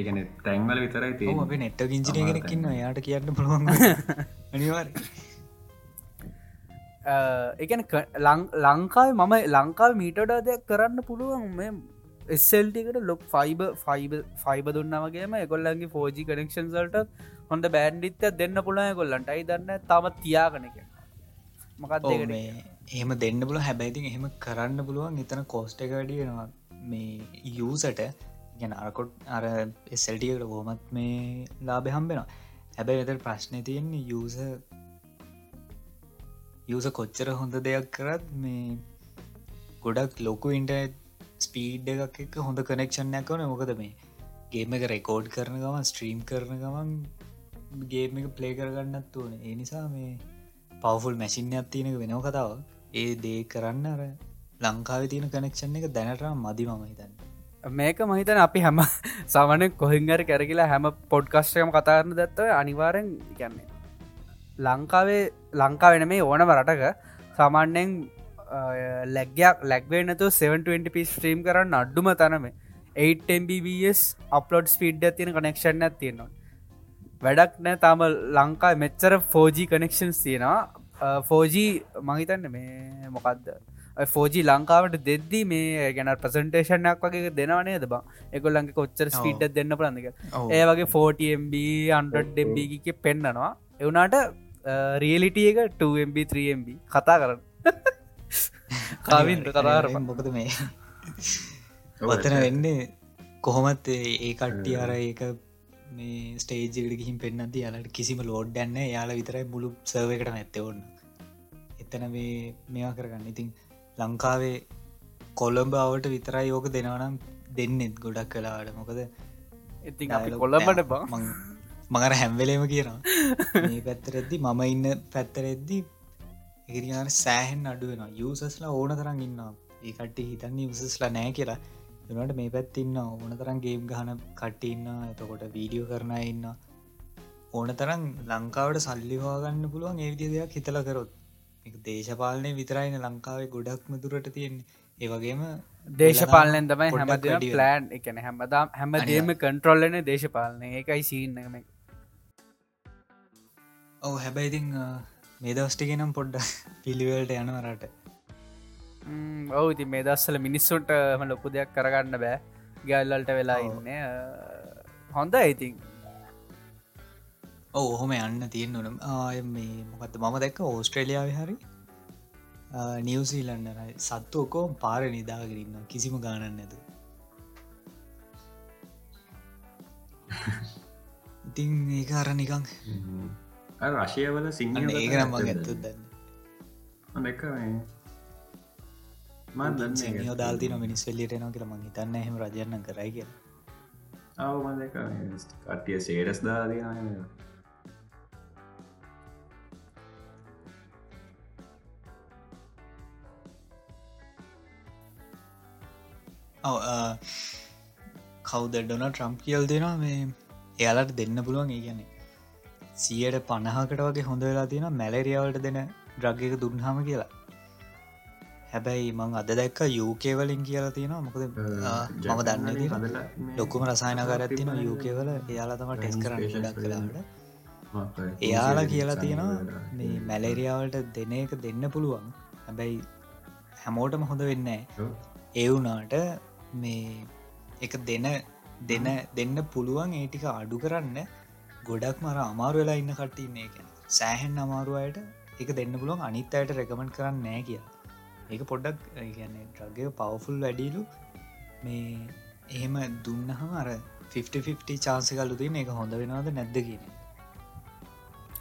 එකන තැන්වල විතරයි
අප නෙට්ට ගිංජිනය කෙනෙක්කින්න යායට කියන්න පුළුවන් අනිවාර
එකන ලංකාව මම ලංකාව මීටඩ දෙයක් කරන්න පුළුවන් මේ එස්සල්ටිකට ලොක් ෆයිබ ෆයිබ ෆයිබ දුන්නමගේම එකොල්ලන්ගේ ෆෝජි කනෙක්ෂන් සල්ට හොඳ බෑන්ඩිත්ත දෙන්න පුළන කොල්ලන්ට අයි දන්න තම තියාගනක මොකක්
එහෙම දෙන්න පුල හැබැයිති එහෙම කරන්න පුළුවන්. එතන කෝස්ට එක වැඩියෙනවා මේ යසට ගැන අරකොට් අර එසල්ටියකට හෝමත් මේ ලාබ හම්බෙන හැබැයි වෙත ප්‍රශ්නය තියෙන්නේ යස යස කොච්චර හොඳ දෙයක් කරත් මේ ගොඩක් ලොකු ඉන්ට ස්පීඩ් එකක් එක හොඳ කනෙක්ෂණයක් වන මොකද මේ ගේම එක රෙකෝඩ් කරන ගමන් ස්ට්‍රීම් කරන ගමන් ගේම එක ප්ලේ කරගන්නත් ඕන. ඒ නිසා මේ පවෆුල් මැසිින්යක් තියෙනක වෙනව කතාව. ඒ දේ කරන්න අර ලංකාව තියෙන කනෙක්ෂන් එක දැනටම මදි මම හිතන්න.
මේක මහිතන අපි හැම සමන කොහිංගර කැරකිලා හැම පොඩ්කස්ටයම කතාරන දත්ව අනිවාරෙන් කියන්නේ. ලංකාවේ ලංකා වෙන මේ ඕනම රටක සාමාන්‍යයෙන් ලැගයක් ලැක්වෙනතු 720 පි ස්ට්‍රීම් කරන්න අඩ්ඩුම තනම 8mbs අප්ලෝඩ් ස්පීඩ් තියෙන කනෙක්ෂන් ඇත් තියෙනවා. වැඩක් නෑ. තාම ලංකා මෙච්චර 4G කනෙක්ෂන්ස් තියෙනවා. 4G මහිතන්න මේ මොකක්ද ෆෝජී ලංකාවට දෙද්දී මේ ගැන ප්‍රසන්ටේෂනයක් වගේ දෙනවනේ ද බා? එකොල්ලන්ගේ කොච්චර ස්පීඩ් දෙන්න පලන්දක ඒ වගේ 40MB අන්ඩම්බික පෙන්න්නනවා එවනාට රියලිටිය එක 2MB 3MB කතා කරන්න. කාවින්ද කතාර
මොකද මේ? වතන වෙන්නේ කොහොමත් ඒ කට්ටිය අර ඒක මේ ස්ටේජකට ගිහින් පෙන්න්නද යාලට කිසිම ලෝඩ්ඩන්න යාල විතරයි මුළු සර්ව එකට ඇත්ත ඔන්න එතන මේ මේවා කරගන්න. ඉතින් ලංකාවේ කොළඹ අවට විතරයි යෝක දෙනවනම් දෙන්නෙත් ගොඩක් කලාට මොකද
අපි කොල්ලබට බා.
මඟර හැම්වෙලේම කියනවා. මේ පැත්තරෙද්දි මම ඉන්න පැත්තරෙද්දි එරියාන සෑහෙන් අඩුවෙන යසස්ලා ඕන තරන් ඉන්නවා. ඒ කට්ටි හිතන්නේ යසස්ලා නෑ කියලා එනට මේ පැත්තින්න ඕන තරන් ගේම් ගහන කට්ටඉන්න එතකොට වීඩියෝ කරන ඉන්න ඕන තරන් ලංකාවට සල්ලිවාගන්න පුළුවන් ඒවිදි දෙයක් හිතල කරොත්. දේශපාලනය විතරයින ලංකාවේ ගොඩක්ම දුරට තියෙන්නේ. ඒවගේම
දේශපාලනෙන් තමයි හැමද ප්ලෑන් එකන හැමදාම් හැමදේම කන්ට්‍රොල්ලන දේශපාලනය ඒකයි සීන්නම
ඔව හැබැයිතිං මේ දවස්ටිගෙනම් පොඩ්ඩ පිළිවලට යනවරට
ඔව ඉති මේ දස්සල මිනිස්සුන්ටම ලොකු දෙයක් කරගන්න බෑ. ගැල්ලල්ට වෙලා ඉන්න. හොඳ ඉතින්.
ඔව ඔහොම යන්න තියෙන් නොනම් ආය මේ මොකත් මම දැක්ක ඕස්ට්‍රේලියාව හරි? නිවසීලන්නරයි සත්තු ඔකෝම් පාර නිදාගරන්න කිසිම ගානන්න නැතු ඉතින් ඒක අර නිකං
රශයවල සිංහල
ඒකනම් මග ඇත්තු දන්න.
දෙක
නියෝ දාල්තින මිනිස් වෙල්ලියට නවා කියල මං හිතන්න එහෙම රජයන්න කරයි කිය
කට්ටිය සේඩස් දාදන
ඔව කවුද ඩොන ට්‍රම්ප් කියල් දෙනවා මේ එයාලට දෙන්න පුළුවන් ඒ ගැන සියට පණහකට වගේ හොඳ වෙලා තියෙන මැලරියාවලට දෙන ද්‍රග්ගක දුන්හම කියලා හැබැයි මං අද දැක්ක යුකේවලින් කියලා තියෙනවා. මොකද මම දන්න ලොකුම රසායනකර ඇතින යුකේවල එයාලා තම ටෙස් කරන්න ඩක් කලාට එයාලා කියලා තියෙනවා මේ මැලේරියාවලට දෙන එක දෙන්න පුළුවන්. හැබැයි හැමෝටම හොඳ වෙන්න ඒ වුනාට මේ එක දෙන දෙන දෙන්න පුළුවන් ඒටික අඩු කරන්න ගොඩක් මර අමාරු වෙලා ඉන්න කට්ටන්නේ එක සෑහෙන් අමාරුවයට එක දෙන්න පුළුවන්. අනිත් අයට රැකමෙන්ට් කරන්න නෑ කියලා ඒක පොඩ්ඩක් කියන්නේ ට්‍රගය පවෆුල් වැඩිලු. මේ එහෙම දුන්නහම අර 50 චාන්සකල්ලු තින එක හොඳ වෙනවාද නැද්ද කියන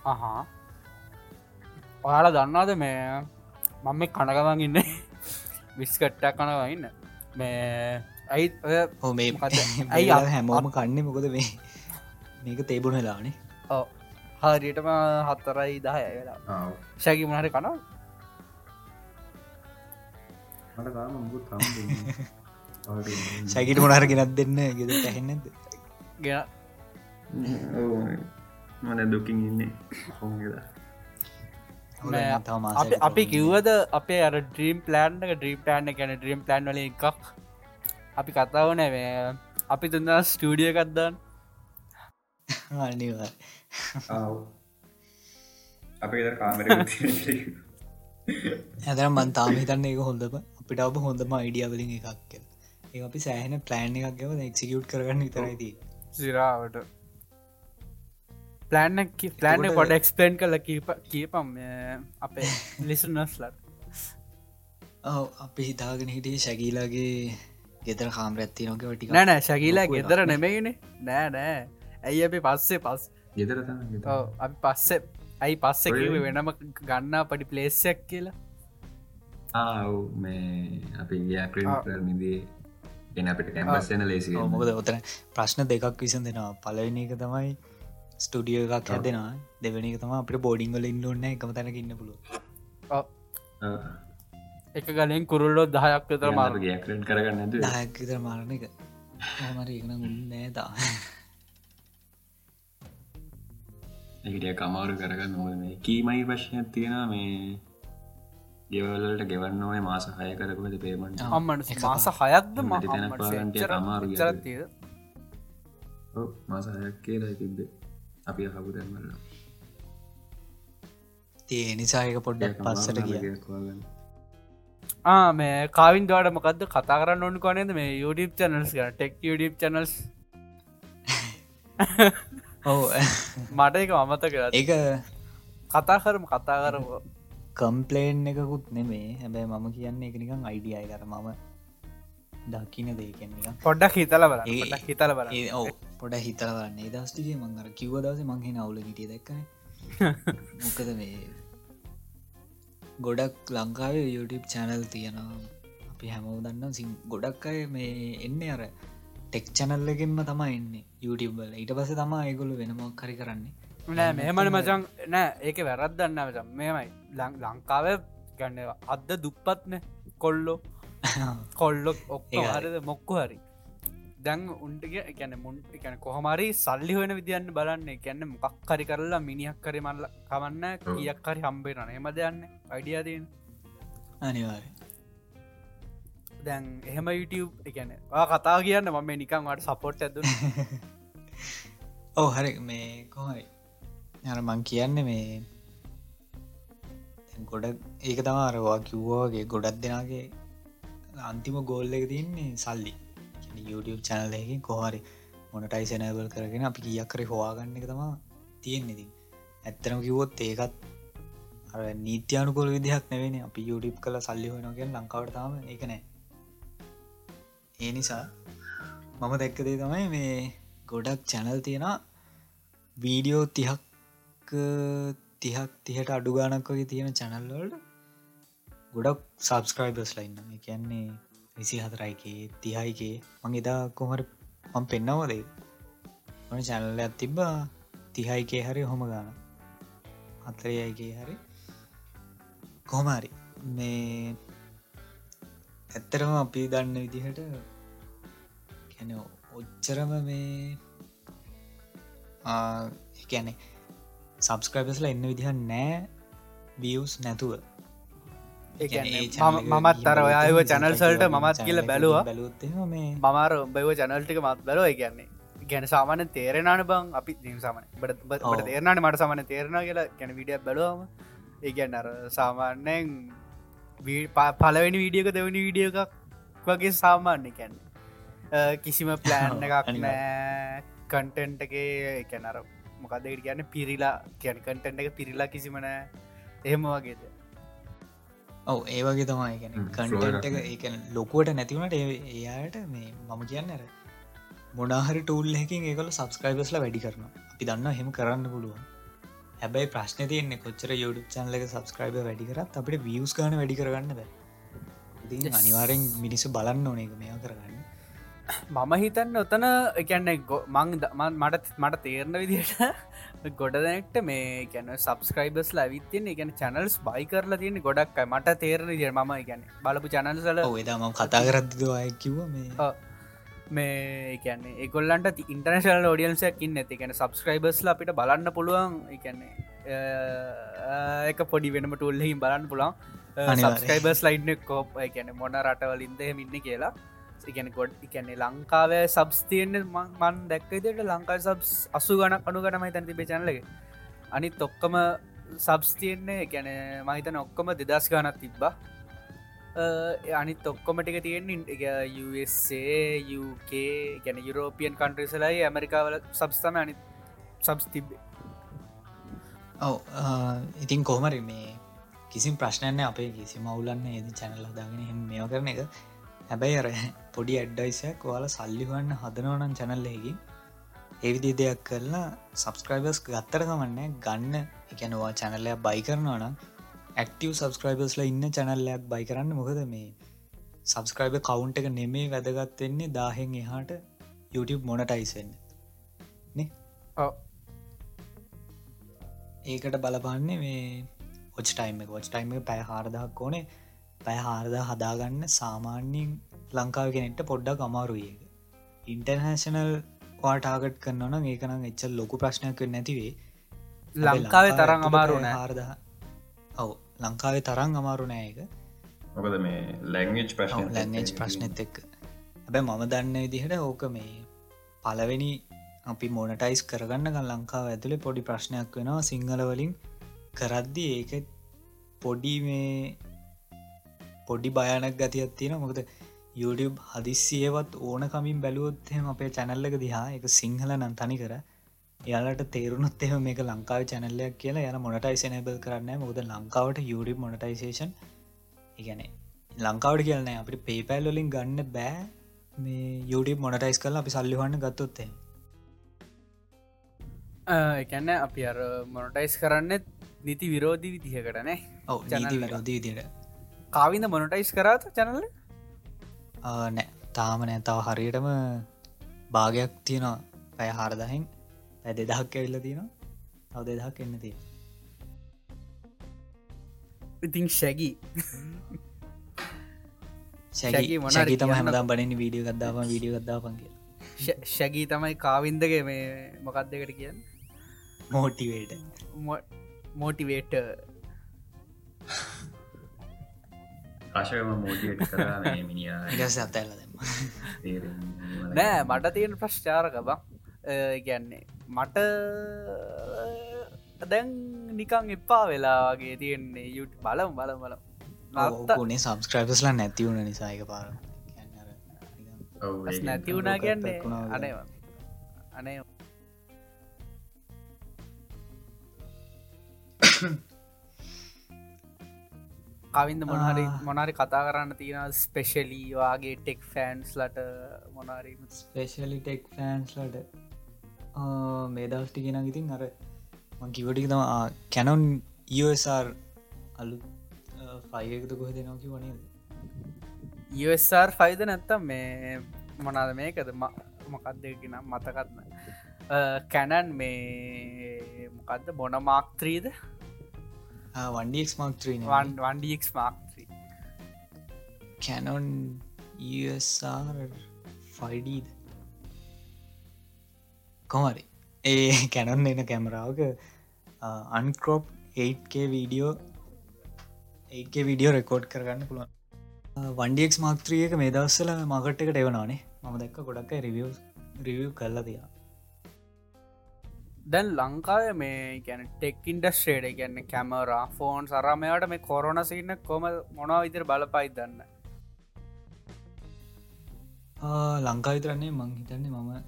අහා. ඔයාලා දන්නාද මේ මම කනගවන් ඉන්න? විස්කට්ටක් කනවඉන්න මේ ඇයි
හෝ මේ
ඇයි
හැමෝම කන්න මොකද මේ? මේක තේබුණලානේ
ඕ හරියටම හත්තරයි දහය වෙලා. ශැකි මහට කනවා
සැකිට මොනහර ගෙනත් දෙන්න ගෙද පැහෙන්නද
ගෙන
මන දුකින් ඉන්නේ හොන්ගෙද
අපි කිව්වද අපේ අර ඩ්‍රීම් ප්ලෑන්් එක ඩ්‍රීම් ප්ලෑන්් ගැන ඩ්‍රීම් ප්ලෑන් වල එකක්. අපි කතාව නැවේ අපි තුන්න ස්ටඩිය එකක්දන්න
අනිවා
අපේ කාමර
ඇදර මන් තාම හිතන්න එක හොඳම අපිට අප හොඳම අයිඩිය වලින් එකක් කියල. ඒ අපි සෑහන ප්ලෑන් එකක් ගව එක්සිකියුට් කරගන්න විතරයිති
සිරාවට. ප්ලෑන්
එතකොට-
පොඩ එක්ස්පලේන් කල කීප කියපම් අපේ ලිසනස්ලට
ඔව අපි හිතාගෙන හිටිය ශැගීලාගේ ගෙතර කාම්ර ඇත්ති නොක ටික
නෑනෑ
ලොකු
ගෙදර. නෙමයිනේ නෑ. නෑ ඇයි අපි පස්සේ පස්
ගෙදර
ඔව්, අපි පස්සේ ඇයි පස්සෙ වෙනම ගන්නා පඩි පලේස්සයක් කියලා
මේ අපි. නිදී එන අපිට කැම්පස් යන ලේසි
මොකද ඔතන ප්‍රශ්න දෙකක් විසන් දෙෙනවා පලවෙනි එක තමයි ස්ටඩිය එකක් හැදෙනවා. දෙවැනි එක තම අපට බෝඩිංගල ඉන්නන්න එකම තැනක ඉන්න පුළුව
ඔව්. එක ගලින් කුරුල්ලෝ දහයක් විතර මාර
ගියක්‍රට කරගන්න ඇද
දායක්විතර මාරණ එක. මට ඒකන මුන්න නෑතා
එකට කමාරු කරගන්න. නොද මේ කීමයි ප්‍රශ්නයක් තියෙන මේ ගෙවල්ලට ගෙවන්න ඕනේ මාස හය කරකුද පේමට
අම්මට
එක
මාස හයක්ද. චරත්තිය
මාස හයක් කියලා තිබ්බ අපි අහපු දැන්වල
ඒ නිසායක පොඩ්ඩක් පස්සට කිය
මේ කාවින් දවාට මොකක්ද කතා කරන්න ඕනු කොනද මේ යුඩිප් චනල්ස් ගන ටෙක් ඩිප් චනල්ස්
ඔව.
මට එක අමත කර
ඒක
කතා කරම කතා කරම
කම්පලේන් එකකුත් නෙමේ හැබැයි මම කියන්නේ එක. නිකං අයිඩියයි කර මම දකින දේකෙන්නික
පොඩ්ඩක් හිතල බල හිතල බල
පොඩ හිතරවන්නේ දස්ටිගේ මංගර කිව්ව දවස මංහෙ නවුල හිටිය දැක්කන. මොකද මේ ගොඩක් ලංකාවේ YouTube චැනල් තියෙනවා. අපි හැමෝ දන්න සිං ගොඩක් අය මේ එන්න අර ටෙක් චැනල්ලගෙන්ම තමයි එන්න YouTubeබල ඊට පස තමා ඒගොලු වෙනමක් කරි කරන්නේ
නෑ මෙහමන මචන් නෑ ඒක වැරත්දන්න මචන් මෙමයි ලංකාව ගන්න අද්ද දුප්පත්න? කොල්ලෝ? කොල්ලො ඔක්ක
හරි.
හරිද? මොක්කු හරි. දැන් උන්ටගේ ගැන මුන් එකන කොහමරි සල්ලි හොන විදින්න බලන්න. කියන්න මොකක් කරි කරලා මිනිහක් කරි මල්ල කවන්න. කියක් කරි හම්බේන හෙම දෙයන්න අයිඩියදන්න
අනිවාරය
දැන් එහෙම YouTube එකන කතා කියන්න මම නිකන් වට සපොට් ඇද
ඔව හරි. මේ කොහරි අර මං කියන්න මේ ගොඩ ඒක තමාරවා කිව්වාගේ ගොඩක් දෙනාගේ අන්තිම ගෝල්ල එක තින්නේ සල්ලි. කියන්නේ YouTube චැනලයකින් කොහරි මොනටයි සැනබල් කරගෙන අපි කියක් කරි හොවාගන්න එක තමා තියෙන්නේෙති ඇත්තරම කිවොත් ඒකත් අර නීත්‍යයානුකොල විදිහක් නැවෙන අපි YouTube කළ සල්ලි හොනගෙන් ලංකාවට තාම එක නෑ. ඒ නිසා මම දැක්කදේ තමයි මේ ගොඩක් චැනල් තියෙන වීඩියෝ තිහක් තිහක් තිහට අඩු ගානක් වගේ තියෙන චැනල්වලට ගොඩක් සබස්ක්‍රයිබස් ලයින්න කියන්නේ විසි හතරයිකේ තිහයිකේ. මං එදා කොමර මං පෙන්නවදේ මන චැනල්ල ඇත් තිබ්බා? තිහයිකේ හරි හොම ගාන හතරයයිගේ හරි. කොහමරි මේ ඇත්තරම අපි දන්න විදිහට කැන ඔච්චරම මේ එකැනෙ සබස්ක්‍රයිබස්ලා එන්න විදිහ නෑ වියස් නැතුව.
මමත් අර ඔයාව චැනල් සල්ට මමත් කියල බැලවා.
බැලුත්
මමාර බව චැනල්ටික මත් බැලෝ කියන්නේ. ගැන සාමාන තේරෙනන බං අපි දීම සාමන බට
ඔව්.
තේරනට මට සමන තේරෙන කියලා ගැන විඩිය බැලවාම. ඒගැන් අර සාමාන්‍යයෙන් පලවෙනි වීඩියක දෙවනි විඩිය එකක් වගේ සාමාන්‍ය කැන්නේ කිසිම ප්ලෑන් එකක්. නෑ. කන්ටෙන්ටගේ එකැනර මොකදට කියන්න පිරිලා කියන කටෙන්ට එක පිරිලා කිසිමනෑ එහෙම වගේද
ඔව ඒ වගේ තමයි ගැන කන්ටෙන්ට් එක ලොකුවට නැතිවුණට එයායට මේ මම කියන්න ඇර මොනාහරි ටූල්ලකින් ඒකල සබස්ක්‍රයිබස්ල වැඩි කරන අපි දන්න හෙම කරන්න පුළුවන්. හැබැයි ප්‍රශ්න තියන්නේ කොච්චර යුඩ චන්ලක සබස්ක්‍රයිබ වැඩි කරත් අපට වියස් ගන වැඩි කරගන්න බෑ. අනිවාරෙන් මිනිස්සු බලන්න ඕන එක මෙයා කරගන්න
මම හිතන්න ඔතන එකන්න මං මට මට තේරණ විදිට ගොඩ දැනෙක්ට මේ ගැන සබස්ක්‍රයිබස් ලවිත්තියෙන් ගැන චැනල්ස් බයි කරලා තියෙන ගොඩක් මට තේරණ දිර ම ගැන බලපු චැනල්සල
මම කතා කරද්ද අය කිව්ව මේ.
ඔව්. මේ කියන්නේ ඒගොල්ලන්ට ඉන්ටර්නශල් ෝඩියන්සයක් ඉන්න ඇති ගැන සබස්ක්‍රයිබස්ල අපිට බලන්න පුළුවන්. එකන්නේ එක පොඩි වෙනම ටුල්ලහිම් බලන්න පුළන්
අනිවාර්යෙන්.
සබස්ක්‍රයිබස් ලයින්න කෝප් ගැන මොන රටවලින්ද ඉන්න කියලා ඉගැන ගොඩ් එකන්නේ ලංකාවේ සබස් තියන්න මන් දැක්කදට ලංකායි සබස් අසු ගන අනු ගනමයි තැන් තිබේ චනලක අනිත් ඔක්කම සබස් තියන්නේ ගැන මහිතන ඔක්කොම දෙදස් ගනත් තිබ්බා. අනි තොක්කොමටික තියෙන USA UK ගැන යුරෝපියන් කන්ට්‍රසලයි ඇමරිකාවල සබස්තම අනි සබස් තිබ්බේ.
ඔව ඉතින් කොහමරි මේ කිසිම් ප්‍රශ්නයන්න අපේ කිසි මවුලන්න ඒදි චැනල් හදාගෙන හෙම මෙෝ කරන එක. හැබැයි අර පොඩි ඇඩ්ඩයිසයක් ඔයාල සල්ලිවන්න හදනවනන් චැනල්ලෙකි ඒවිදි දෙයක් කරලා සබස්ක්‍රයිබර්ස් ගත්තර තමන්න ගන්න. එකනවා චැනල්ලයක් බයි කරනවනම් ඇක්ටව සබස්ක්‍රයිබර්ස්ල ඉන්න චැනල්ලයක් බයි කරන්න මොකද මේ සබස්ක්‍රයිබ කවුන්ට එක නෙමේ වැදගත්වෙන්නේ දාහෙන් එහාට YouTube මොනටයිසන්න ඒකට බලපන්නේ මේ ඔච් ටයිම ොච් ටයිම පැය හාරදහක් ඕනේ පැය හාරද හදාගන්න සාමාන්‍යයෙන් ලංකාව කෙනෙක්ට පොඩ්ඩක් අමාරුඒ ඉන්ටර්නශනල් වාටාගට් කරන්නන ඒකනම් එච්චල් ලොකු ප්‍රශ්නයක් නැතිවේ
ලංකාවේ තරම් අමාරුන
හාරද ඔව ලංකාවේ තරං අමාරු නෑක
මොකද මේ ලැංගච් ප්‍රශ්න
ලැංගච් ප්‍රශ්නත් එක්ක. හැබැ මම දන්න විදිහට ඕක මේ පලවෙනි අපි මොනටයිස් කරගන්න ලංකාව ඇතුළේ පොඩි ප්‍රශ්නයක් වෙනවා සිංහලවලින් කරද්දි ඒක පොඩි මේ පොඩි භයනක් ගතියක් තියෙන මොකද YouTube හදිස්සියවත් ඕන කමින් බැලුවොත්හෙම අපේ චැනල්ලක දිහා එක සිංහල නන් තනි කර යාලට තේරුණොත් එම මේක ලංකාව චැනල්ලයක් කියලා යන මොනටයි නබල් කරන්න මුද ලංකාවට යුඩි මොනටයිසේෂන් ඉගැන ලංකාවට කියලන අපට පේපැල් වලින් ගන්න බෑ මේ යුඩි මොනටයිස් කල අපි සල්ලිහන්න ගත්තොත්තේ
එකන්න අපි අර මොනටයිස් කරන්න නිති විරෝධී විදිහකටනේ
ඔව ජනති විරෝධී විදියට
කාවිද මොනටයිස් කරාත චැනල
නෑ. තාම නෑතාව හරියටම භාගයක් තියෙනවා. පැය හාරදහින් ඇ දෙදහක් ඇවිල්ල තියෙන තව දෙදහක් එන්න තිය
ඉතිං ශැගී
ශැකි මොනගේ තම හැමදාම් බනින් වීඩිය ගත්දාම වීඩිය ගත්දාපන්ගේ
ශැගී තමයි කාවින්දගේ මේ මොකක් දෙකට කියන්න?
මෝටිවේට
මෝටිවේට
ආශයම මෝටියට කර මිනිිය
ඉරස අතඇල්ල
නෑ මට තියෙන ප්‍රශ්චාරක බං ගැන්නේ මට දැන් නිකං එපා වෙලාගේ තියෙන්නේ යුට් බලම් බලම් බලම්.
නේ සම්ස්ක්‍රයිබස්ලා නැතිවුණ නිසායක පාර
නැති වුණා කියන්නේ අනේ අනේ කවින්ද මොනහරි මොනරි කතා කරන්න තියෙන ස්පෙශලී වගේ ටෙක් ෆෑන්ස් ලට මොනාරීම
ස්පේශලි ටෙක් ෆෑන්ස්ලට මේ දවස්ටි කියෙන ඉතින් අර කිවටික තම කැනොන් ඉR අලු ෆයිකත කොහෙද නොකි වනේ
USR ෆයිද නැත්තම් මේ මොනාද මේකද? මොකක්දගෙන මතකත්න කැනන් මේ මොකක්ද බොන මාක්ත්‍රීද
වන්ඩක් මාක්ත්‍රී
වන්ඩක් මාක්ත්‍රී
කැනොන් ෆයිඩීද කොමරි ඒ කැනන් එන කැමරාවක අන්කෝප් 8K වීඩියෝ ඒගේ විඩියෝ රෙකෝඩ් කරගන්න පුළුවන් වන්ඩියක්ස් මාක්ත්‍රියක මේ දවස්සල මගට් එකට එවනානේ මම දැක්ක ගොඩක් රිවිය රිවිය කල්ල තියා
දැන් ලංකාව මේ ගැන ටෙක් ඉන්ඩස්ට්‍රේඩ ගැන්න කැමරා ෆෝන් සරමයට මේ කොරන සින්න කොම මොනා විතර බලපයි දන්න?
ලංකාවිතරන්නේ මං හිතන්නේ මම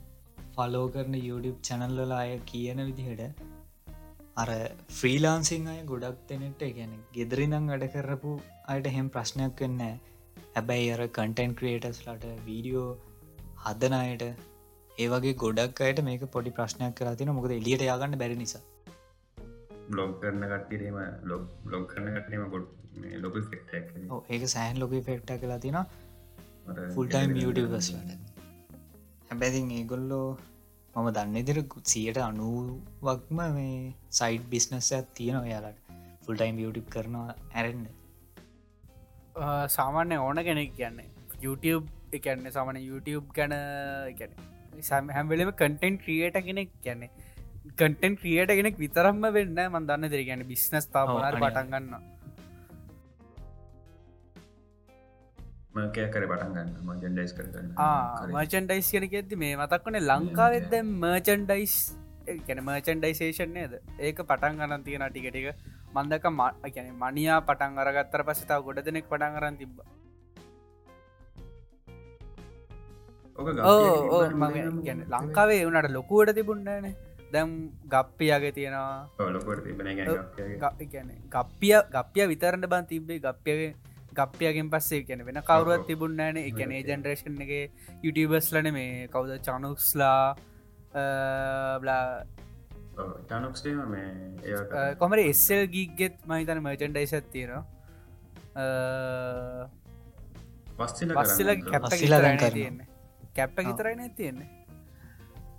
ෆලෝ කරන YouTube චැනල්ල අය කියන විදිහට අර ෆ්‍රීලාන්සිං අය ගොඩක් දෙනෙට ගැන ගෙදරිදං වැඩ කරපු අයට හෙම ප්‍රශ්නයක් වෙන්න හැබැයි අර කටන් ක්‍රේටස් ලට වීඩියෝ හදන අයට ඒවගේ ගොඩක් අයට මේක පොඩි ප්‍රශ්නයක් කර තින මොකද එලියට යාගන්න බැරි නිසා.
බ්ලොග් කරන කට්ටීම ලොග් බ්ලොග් කරන කටනීම ගොඩ ලොක
ඒක සෑන් ලොක ෆෙක්ට කලා තින ෆුල්ටයිම් YouTubeස්ලට හැබැතින් ඒගොල්ලෝ මම දන්න දෙර සියට අනුවක්ම මේ සයිඩ් බිස්නස්සයක් තියෙනවා යාලට ෆුල්ටයිම් යුටි කරනවා ඇරෙන්න්න
සාමාන්‍ය ඕන කෙනෙක් කියන්නේ YouTube එකන්න සමන YouTube ගැන සම හැම්වෙලම කටෙන්් ක්‍රියට කෙනෙක් කියන්නේ. කටෙන් ක්‍රියට කෙනෙක් විතරම්ම වෙන්න මන් දන්න දෙර ගැන බිස්නස් තාපනාර පටන්ගන්නවා
මකය කර පටන්ගන්න මජන්ඩයිස් කරන්න
මර්චන්ඩයිස් කියන ඇති මේ මතක්වනේ ලංකාවෙද මර්චන්ඩයිස් කැන මර්චන්ඩයිසේෂන් නේද? ඒක පටන් ගන්න තියෙන ටිකටික මන්දක මන මනියා පටන් අරගත්තර පසිතාව ගොඩ දෙනෙක් පටන් කරන්න තිබ්බා ගැන ලංකාවේ වනට ලොකුවට තිබුන්නන දැම් ගප්පියගේ තියෙනවා. ගප්පිය ගප්පිය විතරන්න බන් තිබේ ගප්පියගේ ගප්පියගෙන් පස්සේ කියන වෙන කවරුවත් තිබුන්නෑන එකන ජෙනරේෂන් එක යුටබස් ලන මේ? කවුද චනුක්ස්ලා බලා කොමර එස්සල් ගීගෙත් මහිතන මර්ජන්ඩයිස් තියෙනවා.
පස්සිල
පස්සල කැප්ප
පස්සිලා දැන් කරනවා.
තියන්නේ කැප්ප ගිතරයින තියෙන්නේ.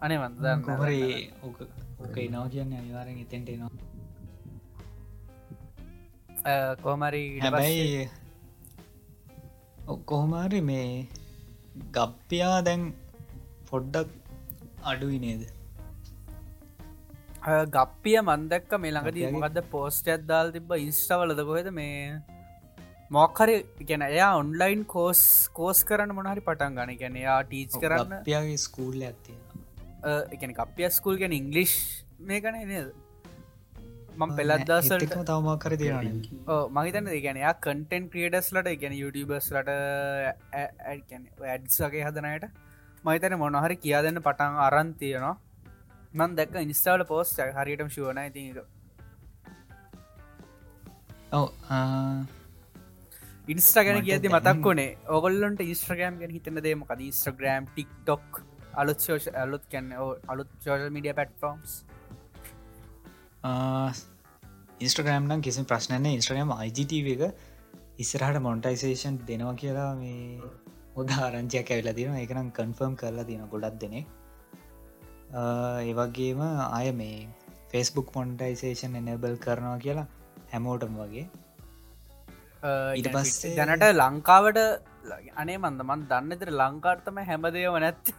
අනේ වන්දන්න
කොමරේ ඕක ඕක එනවා කියන්න අනිවාරෙන් එතෙන්ට එනවා.
කෝමරි
හැබැයි කොහොමාරි මේ ගප්පියා දැන් පොඩ්ඩක් අඩුයි නේද?
ගප්පිය මන්දක්ක මේ ළඟදී මොකද පෝස්ට ඇත්දාල් තිබ ඉන්ස්ටවලද කොහෙද? මේ මොක්හරි ගැන එයා ඔන්ලයින් කෝස් කෝස් කරන්න මොනහරි පටන් ගන ගැන යා ටීච් කරන්න.
ගප්පියාගේ ස්කූල් ඇත්තිය
එකන කපිය ස්කූල් ගැන ඉංගලිෂ් මේ කන නේද? මං පෙලත්දසල්ට
එක්ම තවමක් කර තියෙන
මහිතන ගැන යා කටෙන් ක්‍රියඩස් ලට ගැන යුටබස් ලට ඇඩ්සගේ හදනයට මහිතන මොනහරි කියා දෙන්න පටන් අරන් තියෙනවා. මන් දැක් ඉන්ස්ටාවල පෝස්ට හරියටම ශුවන ති
ඔව
ඉන්ස්ට්‍ර ගැන
මට
කියද
දැන්-
මතක් වනේ ඔගොල්ලොන්ට ඉස්ට්‍රගෑම් ගැන හිතන දේ මොකද? ඉස්ට්‍රග්‍රම් ටික්ටොක් අලුත් ෝෂ අලුත් කැන්න අලුත් සෝෂල් මඩිය පටෆෝම්ස්
ඉස්ට්‍රගෑම් නම් කිසි ප්‍රශ්නන ඉස්ට්‍රගම් IGTV එක ඉස්සරහට මොන්ටයිසේෂන් දෙනවා කියලා මේ උදාරංචයක් ඇවිලා තියෙන එකනම් කන්ෆර්ම් කරලා තියෙන ගොඩක් දෙනෙක්. ඒවගේම අය මේ ෆෙස්බුක් මොන්ටයිසේෂන් එනබල් කරනවා කියලා හැමෝටම වගේ ඊට පස්සේ-
දැනට ලංකාවට අනේ මන්ද මන් දන්නතර ලංකාර්තම හැමදේව නැත්ත.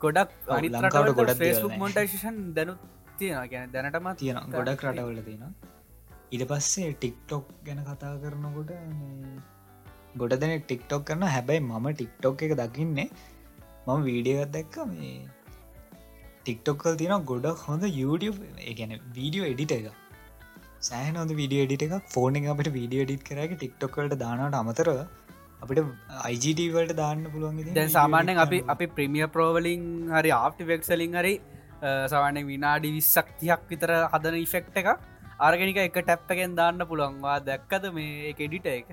ගොඩක්
ලංකාවට
ෆෙස්බුක්
නැහැ.
මොන්ටේෂන් දැනුත් තියෙන ගැන දැනටම
තියෙන ගොඩක් රටවල තියෙන ඉට පස්සේ ටික්ටොක් ගැන කතා කරනකොට ගොඩ දෙන ටික්ටොක් කරන හැබැයි මම ටික්ටොක් එක දකින්නේ. මම වීඩියගත් දැක්ක. මේ ටික්ටොක්කල් තියෙන ගොඩක් හොඳ YouTube. ගැන වීඩියෝ එඩිට එක සෑහන හොඳ විඩිය එඩිට එකක් ෆෝන අපට වීඩිය ඩිට් කරක ටික්ටොක්කට දානට අමතර අපිට අයිජටවලට දාන්න පුළුවන්
දැන් සාමාන්‍යෙන් අපි අපි ප්‍රමිය ප්‍රෝවලින් හරි ආප්ටිවෙක්සලින් හරි සවන විනාඩි විස්සක්තියක් විතර හදන ඉෆෙක්ට එක ආර්ගෙනික එක ටැප්පකෙන් දාන්න පුළුවන්වා දැක්කද මේ එක එඩිට එක?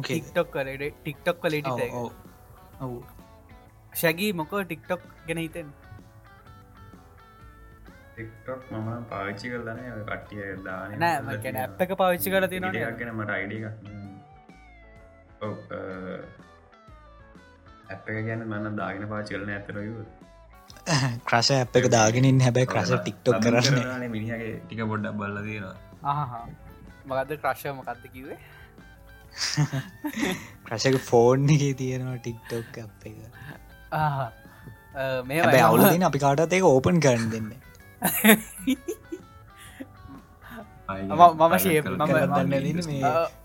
ටික්ටොක් කල ටික්ටොක් කල එඩිට
ඔවු
ශැගී මොකෝ ටික්ටොක් ගෙන හිතෙන්
ටික්ටොක් මම පාවිච්චි කරලන කට්ටිය දාන
නෑ මකැන ඇප් එක පාවිච්චි කල තියෙනවා
ගෙන මට අයිඩ ඔව ඇප් එක ගැන මන්න දාගෙන පාචි කරන ඇතරයු
ක්‍රශ ඇප් එක දාගෙනින් හැබැයි ක්‍රශ ටික්ටොක් කරන්න.
මිනිහගේ ටික පොඩ්ඩක් බල්ල
ආහා මගද ක්‍රශ්ය මොකක්ද කිවේ
ක්‍රශක ෆෝන් එක තියෙනවා ටික්ටොක් අප් එක.
මේ
අවුලදින අපි කාටත් ඒක ඕපන් කරන්න දෙන්න
මම ශේ මම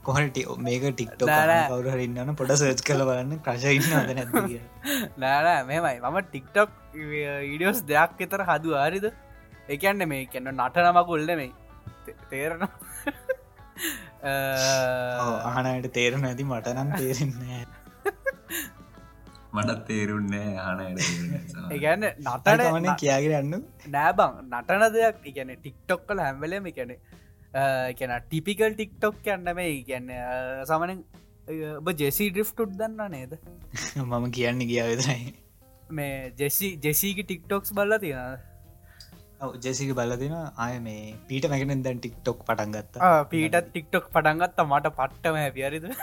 කොහට මේක ටික්ටොක්
නෑ, නෑ.
කවුර ඉන්නන පොඩ සර්ච් කල බලන්න. ක්‍රශ ඉන්න අද නැති කිය
නෑනෑ මෙමයි මම ටික්ටොක් ඊඩියෝස් දෙයක් එතර හදු ආරිද එකන්න මේ කැන්න නට නමකුල්ල මේ තේරණ
අහනයට තේරන ඇති මට නම් තේරෙන්නේ
මටත් තේරුන්නේ ආනයට
ඒගැන්න
නටන කියාගෙන යන්න.
නෑබං නටන දෙයක් ඉගැන ටික්ටොක් කල හැම්වලම එකැන එකැන ටිපිකල් ටික්ටොක් යන්න මේ ඉගැන්න සමන ඔබ ජෙසි ඩ්‍රිෆ්ටුට් දන්න නේද?
මම කියන්න ගියා විතරයි.
මේ ජෙසි ජෙසීගේ ටික්ටොක්ස් බල්ල තියෙන
ජෙසික බලදින ආය මේ පීට මැකෙන දැන් ටික්ටොක් පටන් ගත්තා.
පීටත් ටික්ටොක් පටන්ගත්ත මට පට්ටම හැපියරිද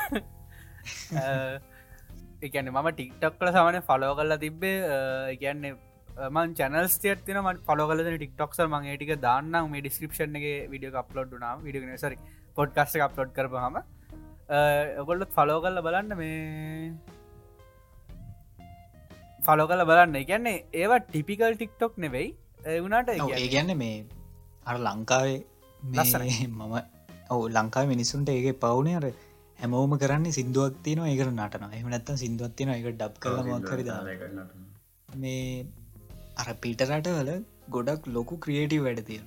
එකන මම ටික්ටොක් කල සමන ෆලෝ කරලා තිබ්බේ එකන්නේ මන් චනල් තියන ම පලො කල ටික්ටොක්ස මගේ ටික දාන්න මේ ඩිස්ක්‍රපෂන් එක විඩිය අප්ලෝඩ් නා විඩිය සරි පොඩ්කස්ට අප්ලෝඩ් කරපහම ඔගොල්ලොත් ෆලෝ කල්ල බලන්න මේ ෆලෝ කල බලන්න. එකන්නේ ඒවා ටිපිකල් ටික්ටොක් නෙවෙයි. එවුණට
ඒ ගැන්න මේ අර ලංකාවේ මේ
ලස්සනයි.
මම ඔව ලංකාව මිනිසුන්ට ඒක පවුනේ අර හැමෝම කරන්නේ සිින්දුවක් තියන ඒකට නටන එහමනත්ත සිින්දුවත් තියන එක ඩබ් කරලමක් හරිද මේ අර පිටරට වල ගොඩක් ලොකු ක්‍රියේටව වැඩ තියෙන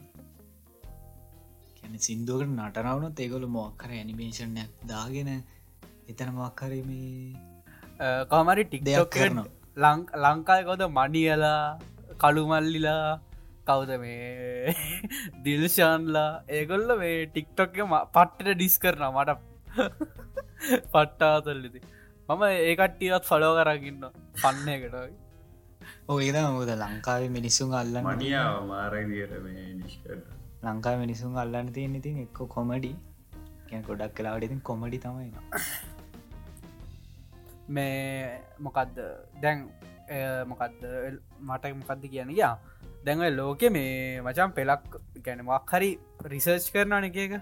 සිින්දුවකට නටනවනත් ඒගොල මොක්කර ඇනිමේෂණයක් දාගෙන එතන මක්කර මේ
කමරි
දෙයක්
ටික්ටොක්
කරනවා.
ලංකායකොද මනියලා කළුමල්ලිලා කවුද මේ දිල්ශාන්ලා ඒගොල්ල මේ ටික්ටොක් පට්ට ඩිස් කරන මට පට්ටාතල්ලිති මම ඒකට්ටියත් ෆලෝ කරගන්න පන්න එකටයි
ඔයද මුද ලංකාවේ මිනිස්සුන් අල්ලන්න
මනියාව මාරදියට
ලංකා මිනිසුන් අල්ලන්න තියෙන ඉතින් එක්ක කොමඩි ගොඩක් කලාවට ඉතින් කොමඩි තමයි
මේ මොකක්ද දැන් මොකක්ද මට මොකක්ද කියන ගියා. දැන්ව ලෝකෙ මේ මචන් පෙලක් ගැන මක් හරි රිසර්ච් කරන එක එක.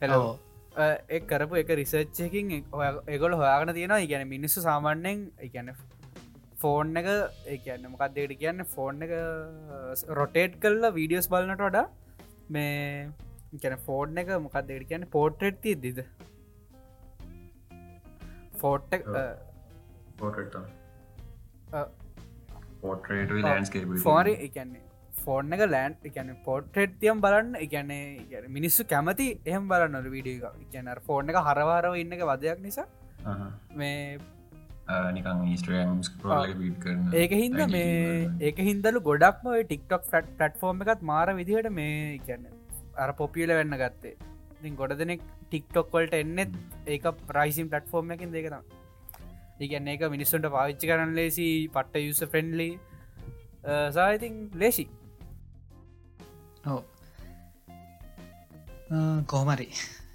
හෙලෝ කරපු එක රිසර්ච්චකින් එගොල හොයාගන තියෙනවා. ඉගැන මිනිස්සු සාමාන්‍යෙන් ඉගැන ෆෝන් එක ඒන්න මොකක්දේට කියන්න? ෆෝන් එක රොටේට් කල්ලා වීඩියෝස් බලන්නට වඩා මේ ගැන ෆෝර්ඩ් එක මොකක්දේට කියන්න? පෝට්‍රෙට් තියද්දිද? ෆෝට්
ලන්ස්කේප
ෆෝරි එකන්නේ ෆෝර්න් එක ලෑන්් එකන පෝට්‍රෙට් තියම් බලන්න එකන්නේ මිනිස්සු කැමති එහම බලන්නට වීඩිය එකන ෆෝර්න් එක හරවාරව ඉන්න එක වදයක් නිසා මේ ඒක හින්ද මේ ඒක හින්දලු ගොඩක්ම ටික්ටොක් ෆට් පටෆෝර්ම් එකත් මාර විදිහට මේ කියන්න අර පොපියල වෙන්න ගත්තේ. ඉතින් ගොඩ දෙනෙක් ටික්ටොක් වලට එන්නෙත් ඒක ප්‍රයිසිම් පටෆෝර්ම් එකින් දෙකෙන ඉගන්න ඒක මිනිස්සුන්ට පාවිච්චි කරන්න ලේසි පට්ට යුස ෆ්‍රෙන්ඩලි සායිතින් ලේසි
ඕ කොහමරි.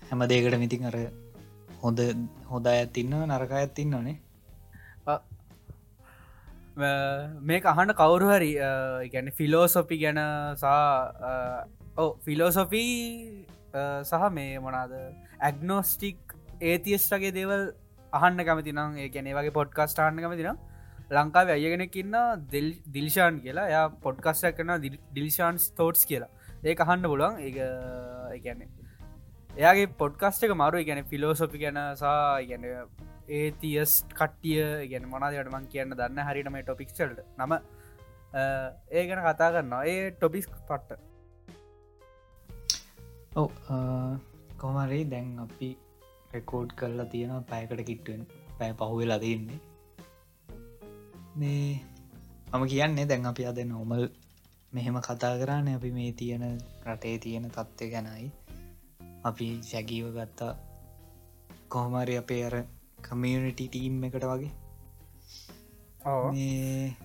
හැම දේකට මිතින් අර හොඳ හොඳ ඇත්තින්න නරක ඇත්තින්න නේ
මේක අහන්න කවුරු හරි ගැන ෆිලෝසොපි ගැන සා ඕ ෆිලෝසොෆී සහ මේ මොනාද ඇගනෝස්ටික් ඒතිස්ටගේ දේවල් අහන්න කැමතිනම් ඒ ගැනේ වගේ පොඩ්කස්ට අහන්න කැමතිනම් ලංකාව අයගෙනකින්න දිල්ශාන් කියලා. ය පොඩ්කස්ට කරන ඩිල්ශාන්ස් තෝට්ස් කියලා. ඒ අහන්න පුලුවන් ඒ ගැන්නේ එයාගේ පොඩ්කස්ට එක මරු ගැන ෆිලෝසොපි ගැන සා ගැන ඒතියස් කට්ටිය ගැන මනාදයට මං කියන්න දන්න හරිටම ටොපික්ෂල්ට නම ඒ ගැන කතා කරන්නවා ඒ ටොපිස් පට්ට.
ඔව කොමරේ දැන් අපි රෙකෝඩ් කරලා තියෙන පැයකට කිට්ටුවෙන් පැය පහුවෙලා තින්නේ මේ මම කියන්නේ දැන් අපි අද නොමල් මෙහෙම කතා කරන්න අපි මේ තියෙන රටේ තියෙන තත්ත්වය ගැනයි. අපි සැගීව ගත්තා. කොහොමරි අපේ අර කමියනිටි ටීම් එකට වගේ. මේ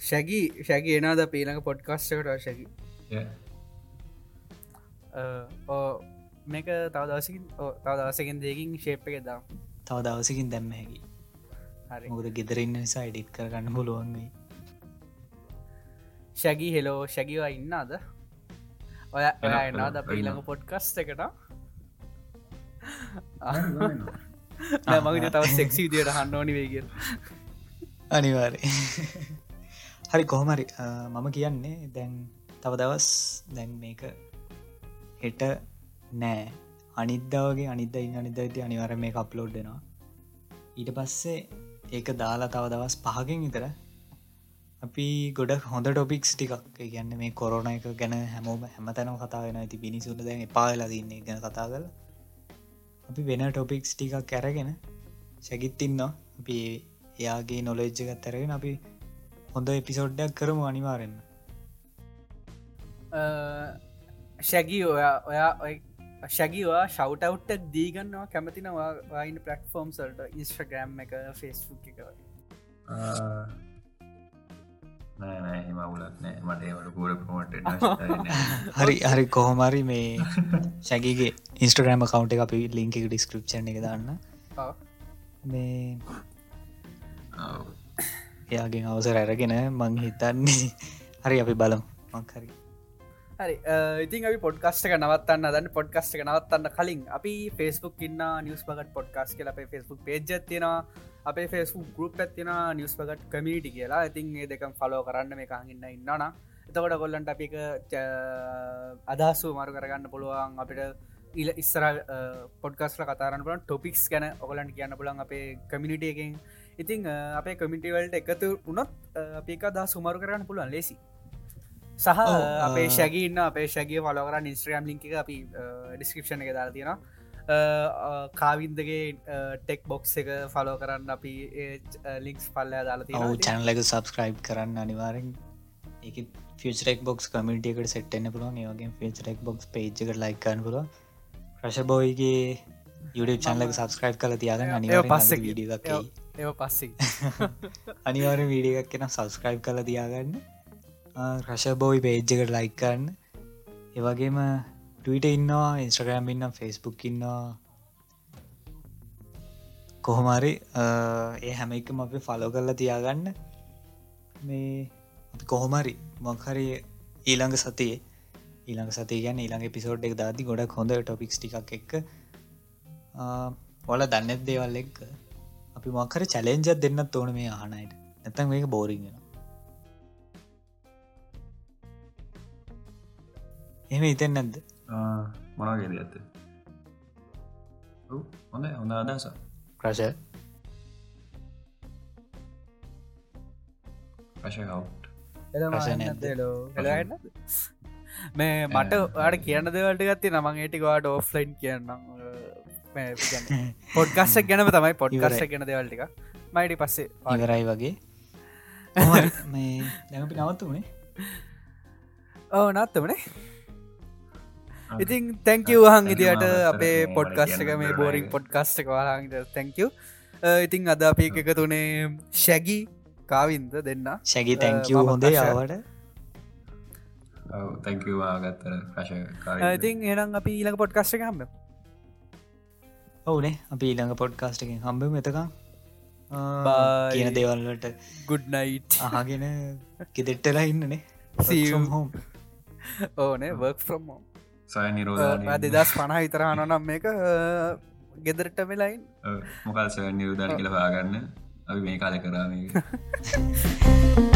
ශැගි ශැගි එනාද පීනක පොඩ්කස්ටකට ඕ මේක තව දවසකින් තව දවසකින් දෙකින් ශේප් එක දම්.
තව දවසකින් දැම්ම හැකි
හරි.
මොකද ගෙදරන්න නිසා එඩිට් කරගන්න පුළුවන්ගේ
ශැගි හෙලෝ ශැගිවා ඉන්න අද ඔය ඔය එනාද පීළඟ පොඩ්කස්ට එකට? මගේ තව සෙක්සි දියට හන්න ඕනි වේගල්
අනිවාරය හරි කොහමරි මම කියන්නේ දැන් තව දවස් දැන් මේක හෙට නෑ. අනිද්දාවගේ අනිද ඉන්න අනිද ඇති අනිවර මේ අප්ලෝඩ්ඩෙනවා ඊට පස්සේ ඒක දාලා තව දවස් පහකින් විතර අපි ගොඩ හොඳ ටොපික්ස් ටිකක්. කියන්න මේ කොරෝණ එක ගැන හැමෝම හැම තැනම කතාගෙන ඇති පිනිසුට දැන් එපාවෙලා තින්නේ ගැන කතා කල අපි වෙන ටොපික්ස් ටිකක් කැරගෙන සැගිත්තින්නවා අපි එයාගේ නොලෙජ්ජකත් ඇරගෙන අපි හොඳ එපිසෝඩ්ඩක් කරමු අනිවාරෙන්න්න
ශැගී ඔයා ඔයා ශැගිවා ශවටවට්ටක් දීගන්නවා කැමතිනවා වයින් පලටෆෝර්ම් සල්ට ඉස්ට්‍රග්‍රම් එක ෆෙස්බුක් එක
නෑහෙමවුලක්
හරි හරි කොහොමරි මේ ශැගගේ ඉන්ස්ට්‍රග්‍රම කවන්ට එක අපි ලිංක එක ඩිස්ක්‍රප්ෂන් එක දන්න. මේ එයාගෙන් අවසර ඇරගෙන මං හිතන්නේ. හරි අපි බලම්. මංහරි
හරි ඉතින් අපි පොඩ්කස්ට එක නවත්තන්න දන්න පොඩ්කස්ට එක නවත්තන්න කලින් අපි ෆෙස්බුක් ඉන්න නිියස් පකට පොඩ්කස් කියල අපේ ෆෙස්බුක් පේජත්තින අපේ ෆෙස්බුක් ගරුප් ඇතින නිියස් පකට කමිටි කියලා. ඉතින් ඒ දෙකම් ෆලෝ කරන්න මේ කාගන්න ඉන්නන එතකොට කොල්ලන්ට අපික අදහසු මරු කරගන්න පුළුවන් අපිට ඉල ඉස්සර පොඩ්කස්ල කතාරන්න පුලන් ටොපික්ස් ගැන ඔගලන්ට කියන්න පුලන් අපේ කමිනිිට එකෙන්. ඉතිං අපේ කමිටිවල්ට එකතු උනොත් අපික දා සුමරු කරන්න පුළුවන්. ලෙසි. සහ අපේ ශැගන්න අපේ ශගේ පලකර ඉස්ට්‍රම් ලින්ක අපි ඩිස්ක්‍රපෂන එක දාලා තියෙන කාවින්දගේ ටෙක් බොක්ස් එක ෆලෝ කරන්න අපි ලික්ස් පල්ලය දාලති
ඔවු චැනලක සබස්ක්‍රයිබ් කරන්න අනිවාරෙන් එක ෆිචරෙක් බොක්ස් කමිටියකට සෙට්න්න පුළුවන්. ඒවගේ ෆිචරෙක් බොක්ස් පේජ්ක ලයිකන්න පුල ප්‍රශ බෝයිගේ YouTube චැනලක සබස්ක්‍රයිබ් කල තියාගන්න අනිවා
පස්සෙ
වීඩියක්
ඒ පස්සෙ
අනිවාර වීඩියක් කෙන සබස්ක්‍රයිබ් කල තියාගන්න රශ බෝයි පේජ්ජකට ලයිකන්න ඒවගේම ටවිට ඉන්නවා ඉන්ස්ට්‍රගෑම් ඉන්න ෆෙස්බුක් ඉන්නවා. කොහොමරි ඒ හැම එකම අපි ෆලෝ කරලා තියාගන්න. මේ අපි කොහොමරි මොක්හරි ඊළඟ සතියේ ඊළඟ සති ගැන ඊළඟ පිසෝඩ් එක දාති ගොඩක් හොඳ ටොපික්ස් ටික් එක්ක ඔල දන්නෙත් දේවල් එක්ක? අපි මොක්කර චලෙන්ජත් දෙන්නත් ඕන මේ ආනයට නැතන් මේක බෝරිගෙන එම ඉතෙන් නැද්ද?
මොනගේද ඇත හොඳ හොඳ අදස
ප්‍රශ
මේ මට වාට කියන්න දෙවලට ගත්ති නමං ඒටිකවාට ඔෆ්ලයින් කියන්නම්. පොඩ්ගස්සක් ගැනම තමයි පොඩ්ගස්ස ගැන දෙවල්ටික මයිටි පස්සේ
ඉවරයි වගේ. කොහොමද? මේ දැමපි නවත්තුනේ?
ඕ නත්තමනේ ඉතින් තැංකව හන් ඉදිට අපේ පොඩ්කස්ට එක මේ බෝරිං පොඩ්කස්ට එක වලාට තැංකව ඉතින් අද අපි එක තුනේ ශැගි කාවින්ද දෙන්න.
ශැගි තැංකව හොඳේ ආවට.
තැංකවා ගත්තර ප්‍රශ
ඉතින් එනම් අපි ඊළඟ පොඩ්කස්ට එක හම්බ
ඔවුනේ අපි ඊළඟ පොඩ්කාස්ට එකෙන් හම්බ මෙතකම්
Bye.
කියන දේවල්ලට
ගුඩ්නයිට්
අහගෙන කිදෙට්ටලා ඉන්නනේ.
See you.
හෝම්
ඕනේ වර්ක් ෆ්‍රම්
සය නිරෝධ
දෙදස් පණ හිතරහන නම් මේක ගෙදරට වෙලයින්
මොකල් සය නිරුධාන කියල පාගන්න අපි මේ කාල කරාම